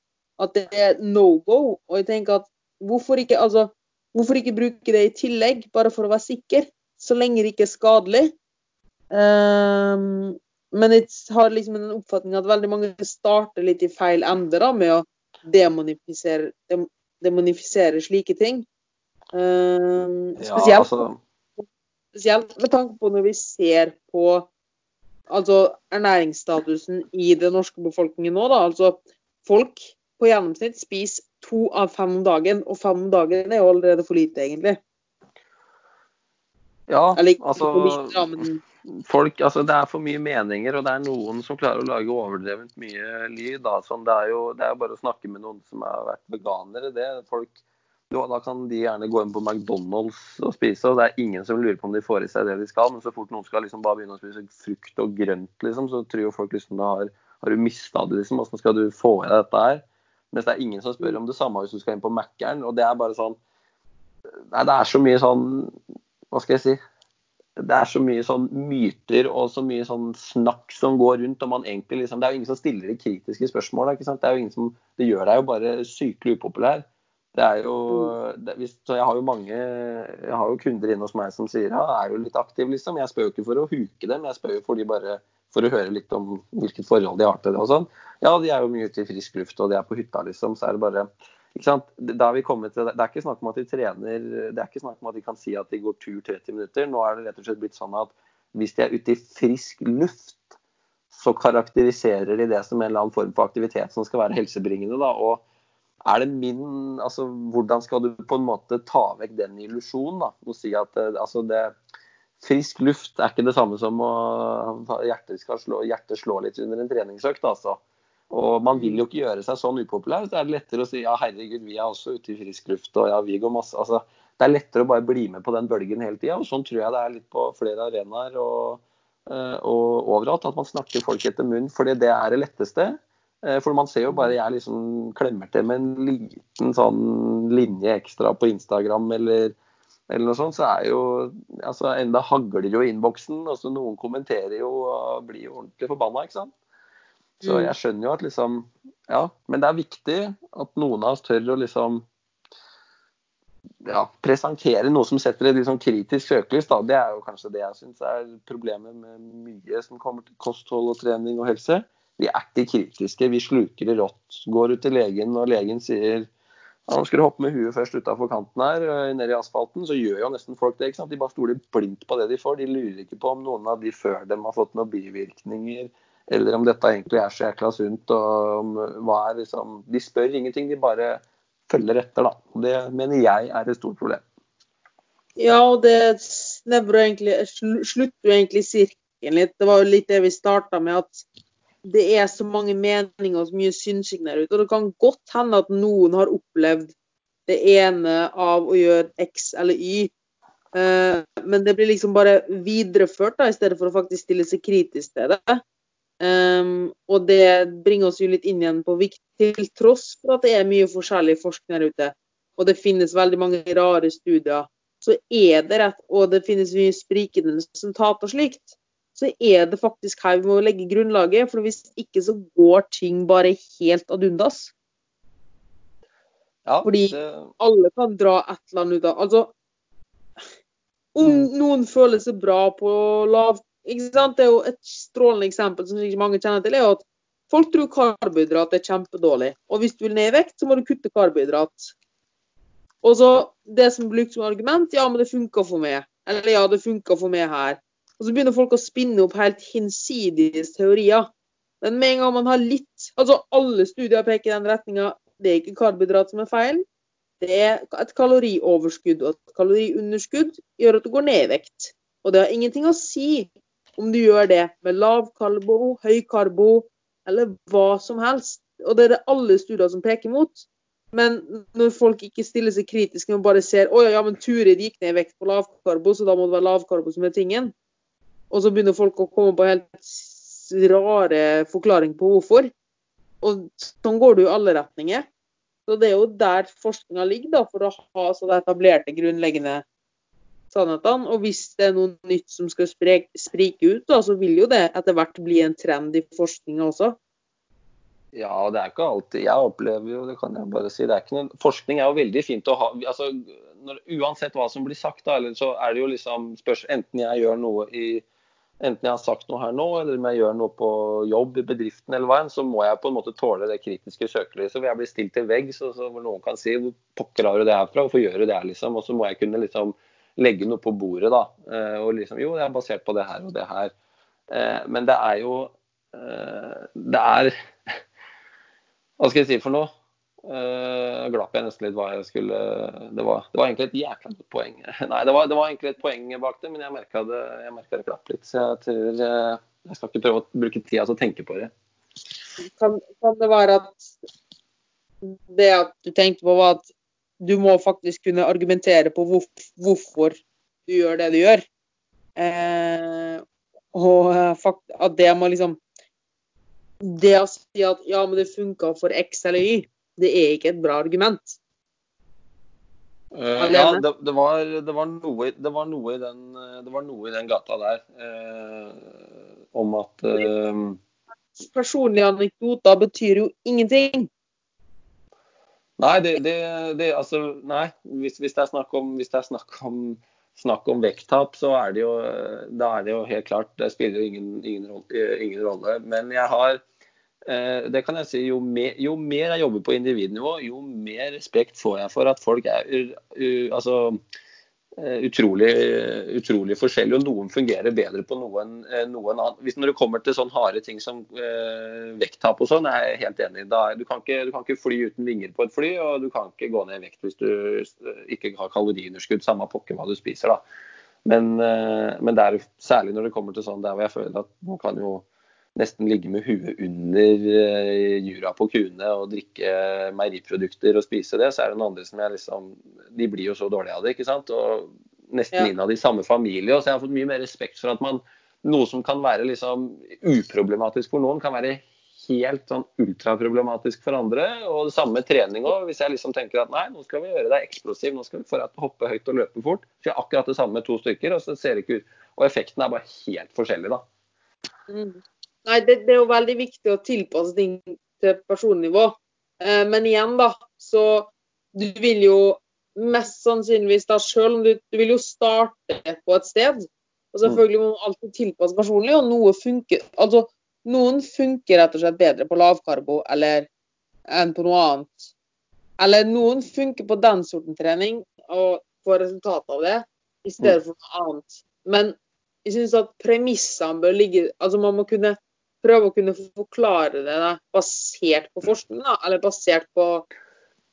at det er no go. Og jeg tenker at hvorfor ikke Altså, Hvorfor ikke bruke det i tillegg, bare for å være sikker, så lenge det ikke er skadelig? Um, men jeg har liksom en oppfatning at veldig mange starter litt i feil ende da, med å demonifisere, demonifisere slike ting. Um, spesielt, ja, altså... spesielt med tanke på når vi ser på altså, ernæringsstatusen i den norske befolkningen nå. Da. Altså, folk på gjennomsnitt spiser to av fem om dagen, og fem om dagen er jo allerede for lite, egentlig. Ja, altså men folk, altså Det er for mye meninger, og det er noen som klarer å lage overdrevent mye lyd. Da. Sånn, det, er jo, det er bare å snakke med noen som har vært veganere. det, folk, Da kan de gjerne gå inn på McDonald's og spise, og det er ingen som lurer på om de får i seg det de skal. Men så fort noen skal liksom bare begynne å spise frukt og grønt, liksom, så tror jo folk liksom da har, har du mista det, liksom. Hvordan skal du få i deg dette her? Mens det er ingen som spør om det samme hvis du skal inn på Mækkern. Og det er bare sånn Nei, det er så mye sånn Hva skal jeg si? det er så mye sånn myter og så mye sånn snakk som går rundt. og man egentlig liksom, Det er jo ingen som stiller de kritiske spørsmålene. Det er jo ingen som, det gjør deg jo bare sykelig upopulær. Det er jo, det, hvis, så Jeg har jo mange, jeg har jo kunder inne hos meg som sier ja, er jo litt aktiv, liksom. Jeg spør jo ikke for å huke dem, jeg spør jo for, de bare, for å høre litt om hvilket forhold de har til det og sånn. Ja, de er jo mye ute i frisk luft og de er på hytta, liksom. Så er det bare ikke sant? da er vi kommet til, Det er ikke snakk om at de trener, det er ikke snakk om at de kan si at de går tur 30 minutter. Nå er det rett og slett blitt sånn at hvis de er ute i frisk luft, så karakteriserer de det som en eller annen form for aktivitet som skal være helsebringende. Da. Og er det min, altså Hvordan skal du på en måte ta vekk den illusjonen? Og si at eh, altså det, frisk luft er ikke det samme som å hjertet slå, hjertet slå litt under en treningsøkt. altså. Og man vil jo ikke gjøre seg sånn upopulær. Så er det lettere å si ja, herregud, vi er også ute i frisk luft, og ja, vi går masse altså, Det er lettere å bare bli med på den bølgen hele tida. Og sånn tror jeg det er litt på flere arenaer og, eh, og overalt. At man snakker folk etter munnen, fordi det er det letteste. Eh, for man ser jo bare jeg liksom klemmer til med en liten sånn linje ekstra på Instagram eller, eller noe sånt, så er jo altså enda hagler jo innboksen. og så Noen kommenterer jo og blir jo ordentlig forbanna, ikke sant. Så mm. jeg skjønner jo at liksom Ja, men det er viktig at noen av oss tør å liksom ja, presentere noe som setter et liksom kritisk søkelys. Da. Det er jo kanskje det jeg syns er problemet med mye som kommer til kosthold og trening og helse. Vi er ikke kritiske, vi sluker det rått. Går ut til legen og legen sier skal du hoppe med huet først utafor kanten her, nede ned i asfalten, så gjør jo nesten folk det. ikke sant? De bare stoler blindt på det de får. De lurer ikke på om noen av de før dem har fått noen bivirkninger eller om dette egentlig er så jækla sunt. og om, hva er liksom, De spør ingenting, de bare følger etter. da. Og Det mener jeg er et stort problem. Ja, og det snevrer egentlig, slutter jo egentlig sirkelen litt. Det var jo litt det vi starta med, at det er så mange meninger og så mye synsing der ute. Og det kan godt hende at noen har opplevd det ene av å gjøre X eller Y. Eh, men det blir liksom bare videreført da, i stedet for å faktisk stille seg kritisk til det. Um, og det bringer oss jo litt inn igjen på vikt, til tross for at det er mye forskjellig forskning der ute, og det finnes veldig mange rare studier, så er det rett, og det finnes mye sprikende resultater slikt, så er det faktisk her vi må legge grunnlaget. For hvis ikke så går ting bare helt ad undas. Ja, Fordi det... alle kan dra et eller annet ut av Altså, om mm. noen føler seg bra på lav ikke sant? Det er jo et strålende eksempel som ikke mange kjenner til, er at folk tror karbohydrat er kjempedårlig. Og hvis du vil ned i vekt, så må du kutte karbohydrat. Og så Det som blir brukt som argument, ja, men det funker for meg. Eller ja, det funker for meg her. Og så begynner folk å spinne opp helt hinsidige teorier. Men med en gang man har litt Altså, alle studier peker i den retninga. Det er ikke karbohydrat som er feil. Det er et kalorioverskudd. Og et kaloriunderskudd gjør at du går ned i vekt. Og det har ingenting å si om du gjør det med lav karbo, høy karbo eller hva som helst. Og det er det alle studier som peker mot. Men når folk ikke stiller seg kritiske og bare ser å ja, men Turid gikk ned i vekt på lavkarbo, så da må det være lavkarbo som er tingen. Og så begynner folk å komme på helt rare forklaringer på hvorfor. Og sånn går det jo i alle retninger. Så det er jo der forskninga ligger, da, for å ha så etablerte, grunnleggende sannhetene. Og hvis det er noe nytt som skal sprike ut, da, så vil jo det etter hvert bli en trend i forskninga også. Ja, det er ikke alltid Jeg opplever jo, det kan jeg bare si, det er ikke noe, forskning er jo veldig fint å ha. altså når, Uansett hva som blir sagt, da, så er det jo liksom spørs, Enten jeg gjør noe i Enten jeg har sagt noe her nå, eller om jeg gjør noe på jobb i bedriften, eller hva enn, så må jeg på en måte tåle det kritiske søkelyset. Hvor jeg blir stilt til veggs, så, hvor noen kan si hvor pokker har du det herfra, hvorfor gjør du det her, liksom. Og så må jeg kunne liksom legge noe på bordet, da. Eh, og liksom Jo, det er basert på det her og det her. Eh, men det er jo eh, Det er (laughs) Hva skal jeg si for noe? Uh, glapp jeg nesten litt hva jeg skulle Det var, det var egentlig et jækla godt poeng. (laughs) Nei, det var, det var, egentlig et poeng bak det, men jeg merka det, det glapp litt. Så jeg tror uh, jeg skal ikke prøve å bruke tida til å tenke på det. Kan, kan, det være at det at du tenkte på, var at du må faktisk kunne argumentere på hvor, hvorfor du gjør det du gjør? Uh, og at det må liksom Det å si at ja, men det funka for X eller Y det er ikke et bra argument. Uh, ja, det, det, var, det, var noe, det, var noe, i den, det var noe i den gata der uh, om at uh, Personlige anekdoter betyr jo ingenting. Nei, det, altså, nei. Hvis, hvis, det er snakk om, hvis det er snakk om, snakk om vekttap, så er det jo, da er det jo helt klart Det spiller ingen, ingen, ingen rolle. Men jeg har Eh, det kan jeg si, jo mer, jo mer, jeg jobber på individnivå, jo mer respekt får jeg for at folk er altså, eh, utrolig, utrolig forskjellige. Og noen fungerer bedre på noen, enn noen annen. Hvis Når det kommer til sånne harde ting som eh, vekttap og sånn, er jeg helt enig. Da, du, kan ikke, du, kan ikke, fly uten vinger på et fly, og du kan ikke gå ned i vekt hvis du ikke har kaloriunderskudd, samme pokker hva du spiser. da. Men, eh, men det er særlig når det kommer til sånn der hvor jeg føler at man kan jo nesten ligge med huet under uh, jura på kuene og drikke meieriprodukter og spise det, så er det noen andre som jeg liksom De blir jo så dårlige av det, ikke sant. Og nesten ja. innad i samme familie. Og så jeg har fått mye mer respekt for at man Noe som kan være liksom uproblematisk for noen, kan være helt sånn ultraproblematisk for andre. Og det samme trening òg. Hvis jeg liksom tenker at nei, nå skal vi gjøre deg eksplosiv, nå skal vi få deg til å hoppe høyt og løpe fort. Så gjør akkurat det samme med to stykker, og så ser det ikke ut. Og effekten er bare helt forskjellig, da. Mm. Nei, det, det, er jo veldig viktig å tilpasse ting til personnivå. Eh, men igjen, da, så du vil jo mest sannsynligvis da sjøl du, du, vil jo starte på et sted. Og mm. selvfølgelig må man alltid tilpasse personlig, og noe funker altså noen funker rett og slett bedre på lavkarbo eller enn på noe annet. Eller noen funker på den sorten trening og får resultat av det, i stedet mm. for noe annet. Men jeg syns at premissene bør ligge Altså man må kunne prøve å kunne forklare det da, basert på forskning, da, eller basert på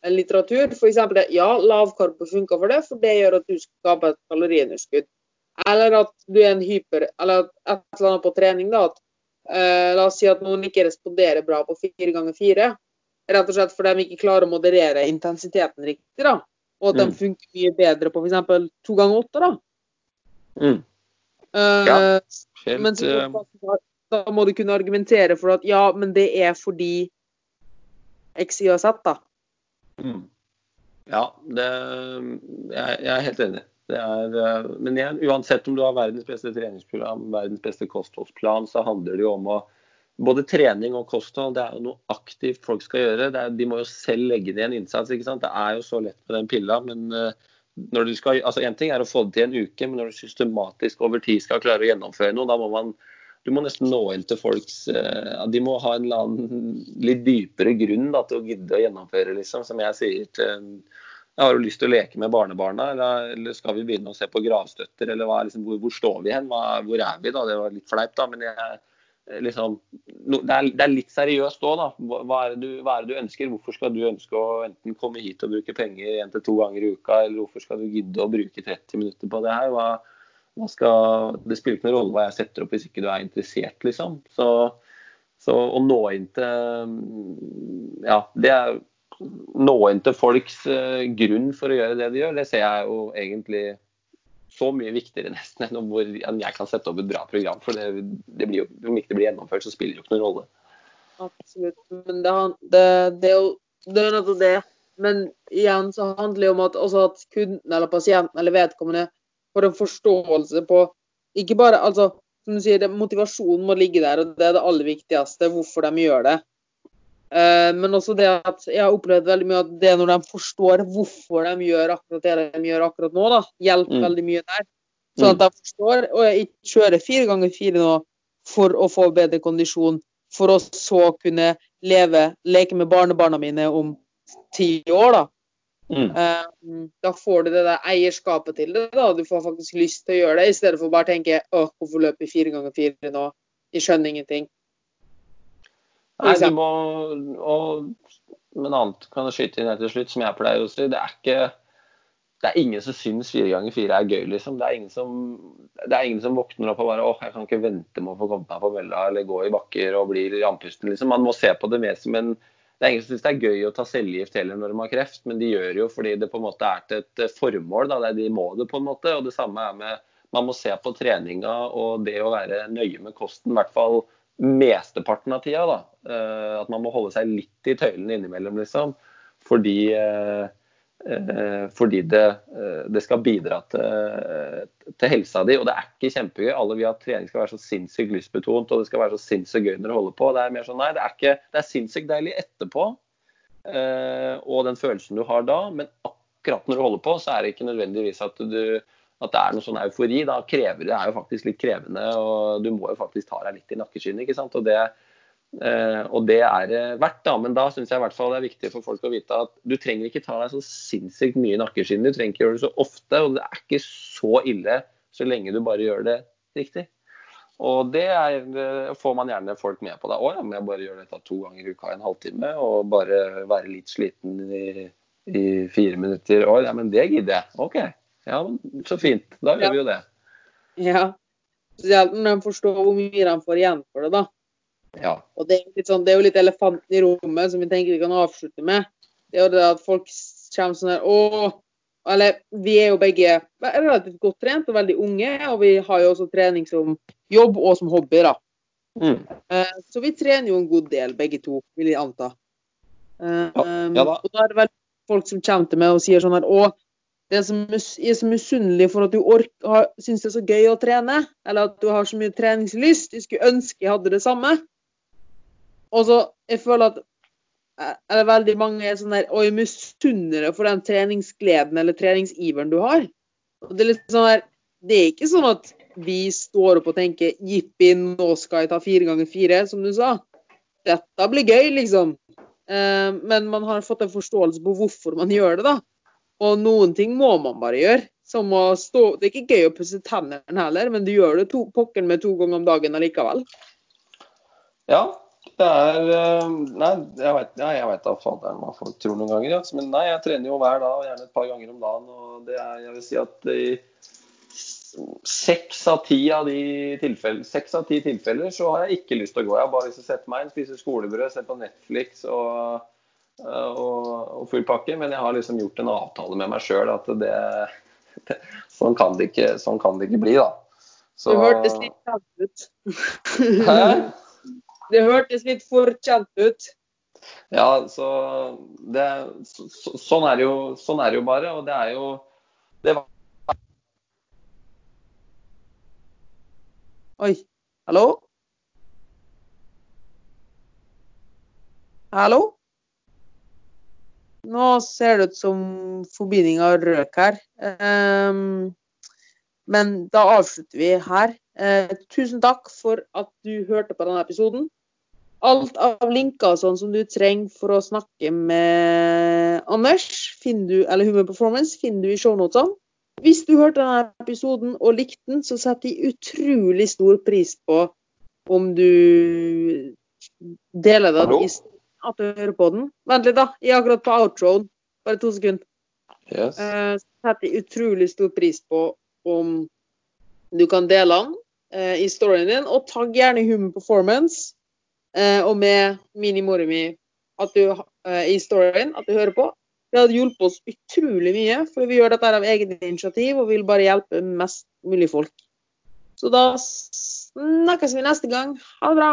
litteratur. F.eks. ja, lavkarbo funker for det, for det gjør at du skaper et kaloriunderskudd. Eller at du er en hyper Eller et eller annet på trening, da. At, eh, la oss si at noen ikke responderer bra på fire ganger fire. Rett og slett fordi de ikke klarer å moderere intensiteten riktig. da. Og at mm. de funker mye bedre på f.eks. to ganger åtte. da. Mm. Uh, ja, helt, uh da må du kunne argumentere for at ja, men det er fordi X, Y og Z, da. Mm. Ja, det, jeg, jeg, er helt enig. Er, eh, men igjen, uansett om du har verdens beste treningsprogram, verdens beste kostholdsplan, så handler det jo om å både trening og kosthold det er jo noe aktivt folk skal gjøre. Er, de må jo selv legge ned en innsats. ikke sant? Det er jo så lett med den pilla. men uh, når du skal, altså En ting er å få det til en uke, men når du systematisk over tid skal klare å gjennomføre noe, da må man du må nesten nå inn til folks uh, De må ha en eller annen litt dypere grunn da, til å gidde å gjennomføre, liksom. Som jeg sier til jeg har du lyst til å leke med barnebarna, eller, skal vi begynne å se på gravstøtter? Eller hva, liksom, hvor, hvor, står vi hen? Hva, hvor er vi? da? Det var litt fleip, da. Men jeg, liksom, no, det, er, det, er, litt seriøst òg, da. Hva er, du, hva er, det du, ønsker? Hvorfor skal du ønske å enten komme hit og bruke penger én til to ganger i uka, eller hvorfor skal du gidde å bruke 30 minutter på det her? Hva, skal, det spiller ikke noen rolle hva jeg setter opp hvis ikke du er interessert, liksom. Så, så å nå inn til Ja, det er Nå inn til folks uh, grunn for å gjøre det de gjør, det ser jeg jo egentlig så mye viktigere (laughs) nesten enn hvor jeg kan sette opp et bra program. For det, det blir jo, om ikke det blir gjennomført, så spiller det jo ikke noen rolle. Absolutt. Men det, det, det er jo det er nettopp det. Men igjen så handler det om at, også at kunden eller pasienten eller vedkommende for en forståelse på Ikke bare altså, som du sier, Motivasjonen må ligge der, og det er det aller viktigste. Hvorfor de gjør det. Uh, men også det at jeg har opplevd veldig mye at det er når de forstår hvorfor de gjør akkurat det de gjør akkurat nå, da, hjelper mm. veldig mye der. Sånn at mm. de forstår. Og jeg kjører fire ganger fire nå for å få bedre kondisjon. For å så kunne leve, leke med barnebarna mine om ti år, da. Mm. Um, da får du det der eierskapet til det. da, Du får faktisk lyst til å gjøre det, i stedet for bare å tenke åh, hvorfor løper vi fire ganger fire nå? Jeg skjønner ingenting. Nei, du må, og men annet kan jeg skyte inn her til slutt, som jeg pleier å si. Det er ikke det er ingen som syns fire ganger fire er gøy, liksom. Det er ingen som, det er ingen som våkner opp og bare åh, jeg kan ikke vente med å få kommet meg på mølla eller gå i bakker og bli andpusten, liksom. Man må se på det mer som en Det er ingen som syns det er gøy å ta cellegift heller når de har kreft, men de gjør jo fordi det på en måte er til et formål. da, De må det på en måte. og Det samme er med Man må se på treninga og det å være nøye med kosten, i hvert fall mesteparten av tida. da, eh, At man må holde seg litt i tøylene innimellom, liksom. Fordi eh, Eh, fordi det, eh, det, skal bidra til, til, helsa di. Og det er ikke kjempegøy. Alle vil at trening skal være så sinnssykt lystbetont og det skal være så sinnssykt gøy når du holder på. Det er mer sånn nei, det er, ikke, det er sinnssykt deilig etterpå eh, og den følelsen du har da. Men akkurat når du holder på, så er det ikke nødvendigvis at, du, at det er noe sånn eufori. Da krever det er jo faktisk litt krevende, og du må jo faktisk ta deg litt i nakkeskinnet. ikke sant? Og det og det er det verdt, da. Men da syns jeg i hvert fall det er viktig for folk å vite at du trenger ikke ta deg så sinnssykt mye nakkeskinn. Du trenger ikke gjøre det så ofte, og det er ikke så ille så lenge du bare gjør det riktig. Og det er, det får man gjerne folk med på. da. Å ja, men jeg bare gjør dette to ganger i uka i en halvtime og bare være litt sliten i, i fire minutter? Å ja, men det gidder jeg. OK. Ja, så fint. Da gjør ja. vi jo det. Ja. Spesielt når de forstår hvor mye de får igjen for det, da. Ja. Og det er, sånn, det er, jo litt elefanten i rommet som vi tenker vi kan avslutte med. Det er jo det at folk kommer sånn her Å, eller vi er jo begge relativt godt trent og veldig unge, og vi har jo også trening som jobb og som hobby, da. Mm. Uh, så vi trener jo en god del, begge to, vil jeg anta. Ja. Ja, da. Og da er det vel folk som kommer til meg og sier sånn her Å, det som er så misunnelig for at du syns det er så gøy å trene, eller at du har så mye treningslyst. Jeg skulle ønske jeg hadde det samme. Og så jeg føler at er eller veldig mange er sånn der Oi, misunner deg for den treningsgleden eller treningsiveren du har. Og det er litt sånn der Det er ikke sånn at vi står opp og tenker jippi, nå skal jeg ta fire ganger fire, som du sa. Dette blir gøy, liksom. Eh, men man har fått en forståelse på hvorfor man gjør det, da. Og noen ting må man bare gjøre. Som å stå Det er ikke gøy å pusse tennene heller, men du gjør det to, pokker med to ganger om dagen allikevel. Ja, det er eh, Nei, jeg vet, ja, jeg vet da faderen hva folk tror noen ganger. Ja. Men nei, jeg trener jo hver dag, gjerne et par ganger om dagen. Og det er, jeg vil si at i seks av ti av de tilfeller, seks av ti tilfeller så har jeg ikke lyst til å gå. Jeg har bare lyst til å sette meg inn, spise skolebrød, se på Netflix og, og, og full pakke. Men jeg har liksom gjort en avtale med meg sjøl at det, det, sånn, kan det ikke, sånn kan det ikke bli, da. Så, du hørtes litt kjent ut. Hæ? Det hørtes litt for kjent ut. Ja, så, det, så, sånn, er jo, sånn er det jo bare. Og det er jo det var... Oi. Hallo? Hallo? Nå ser det ut som forbindinga røk her. Um, men da avslutter vi her. Uh, tusen takk for at du hørte på denne episoden. Alt av linker sånn som du trenger for å snakke med Anders, du, eller Human Performance, finner du i shownotene. Hvis du hørte denne episoden og likte den, så setter jeg utrolig stor pris på om du deler det i at du hører på den. Vent litt, da. Jeg er akkurat på outroen. Bare to sekunder. Yes. Uh, setter utrolig stor pris på om du kan dele den uh, i storyen din, og tagg gjerne Human Performance. Eh, og med mini-mora mi at du, eh, i storyen, at du hører på. Det hadde hjulpet oss utrolig mye, for vi gjør dette av eget initiativ og vil bare hjelpe mest mulig folk. Så da snakkes vi neste gang. Ha det bra.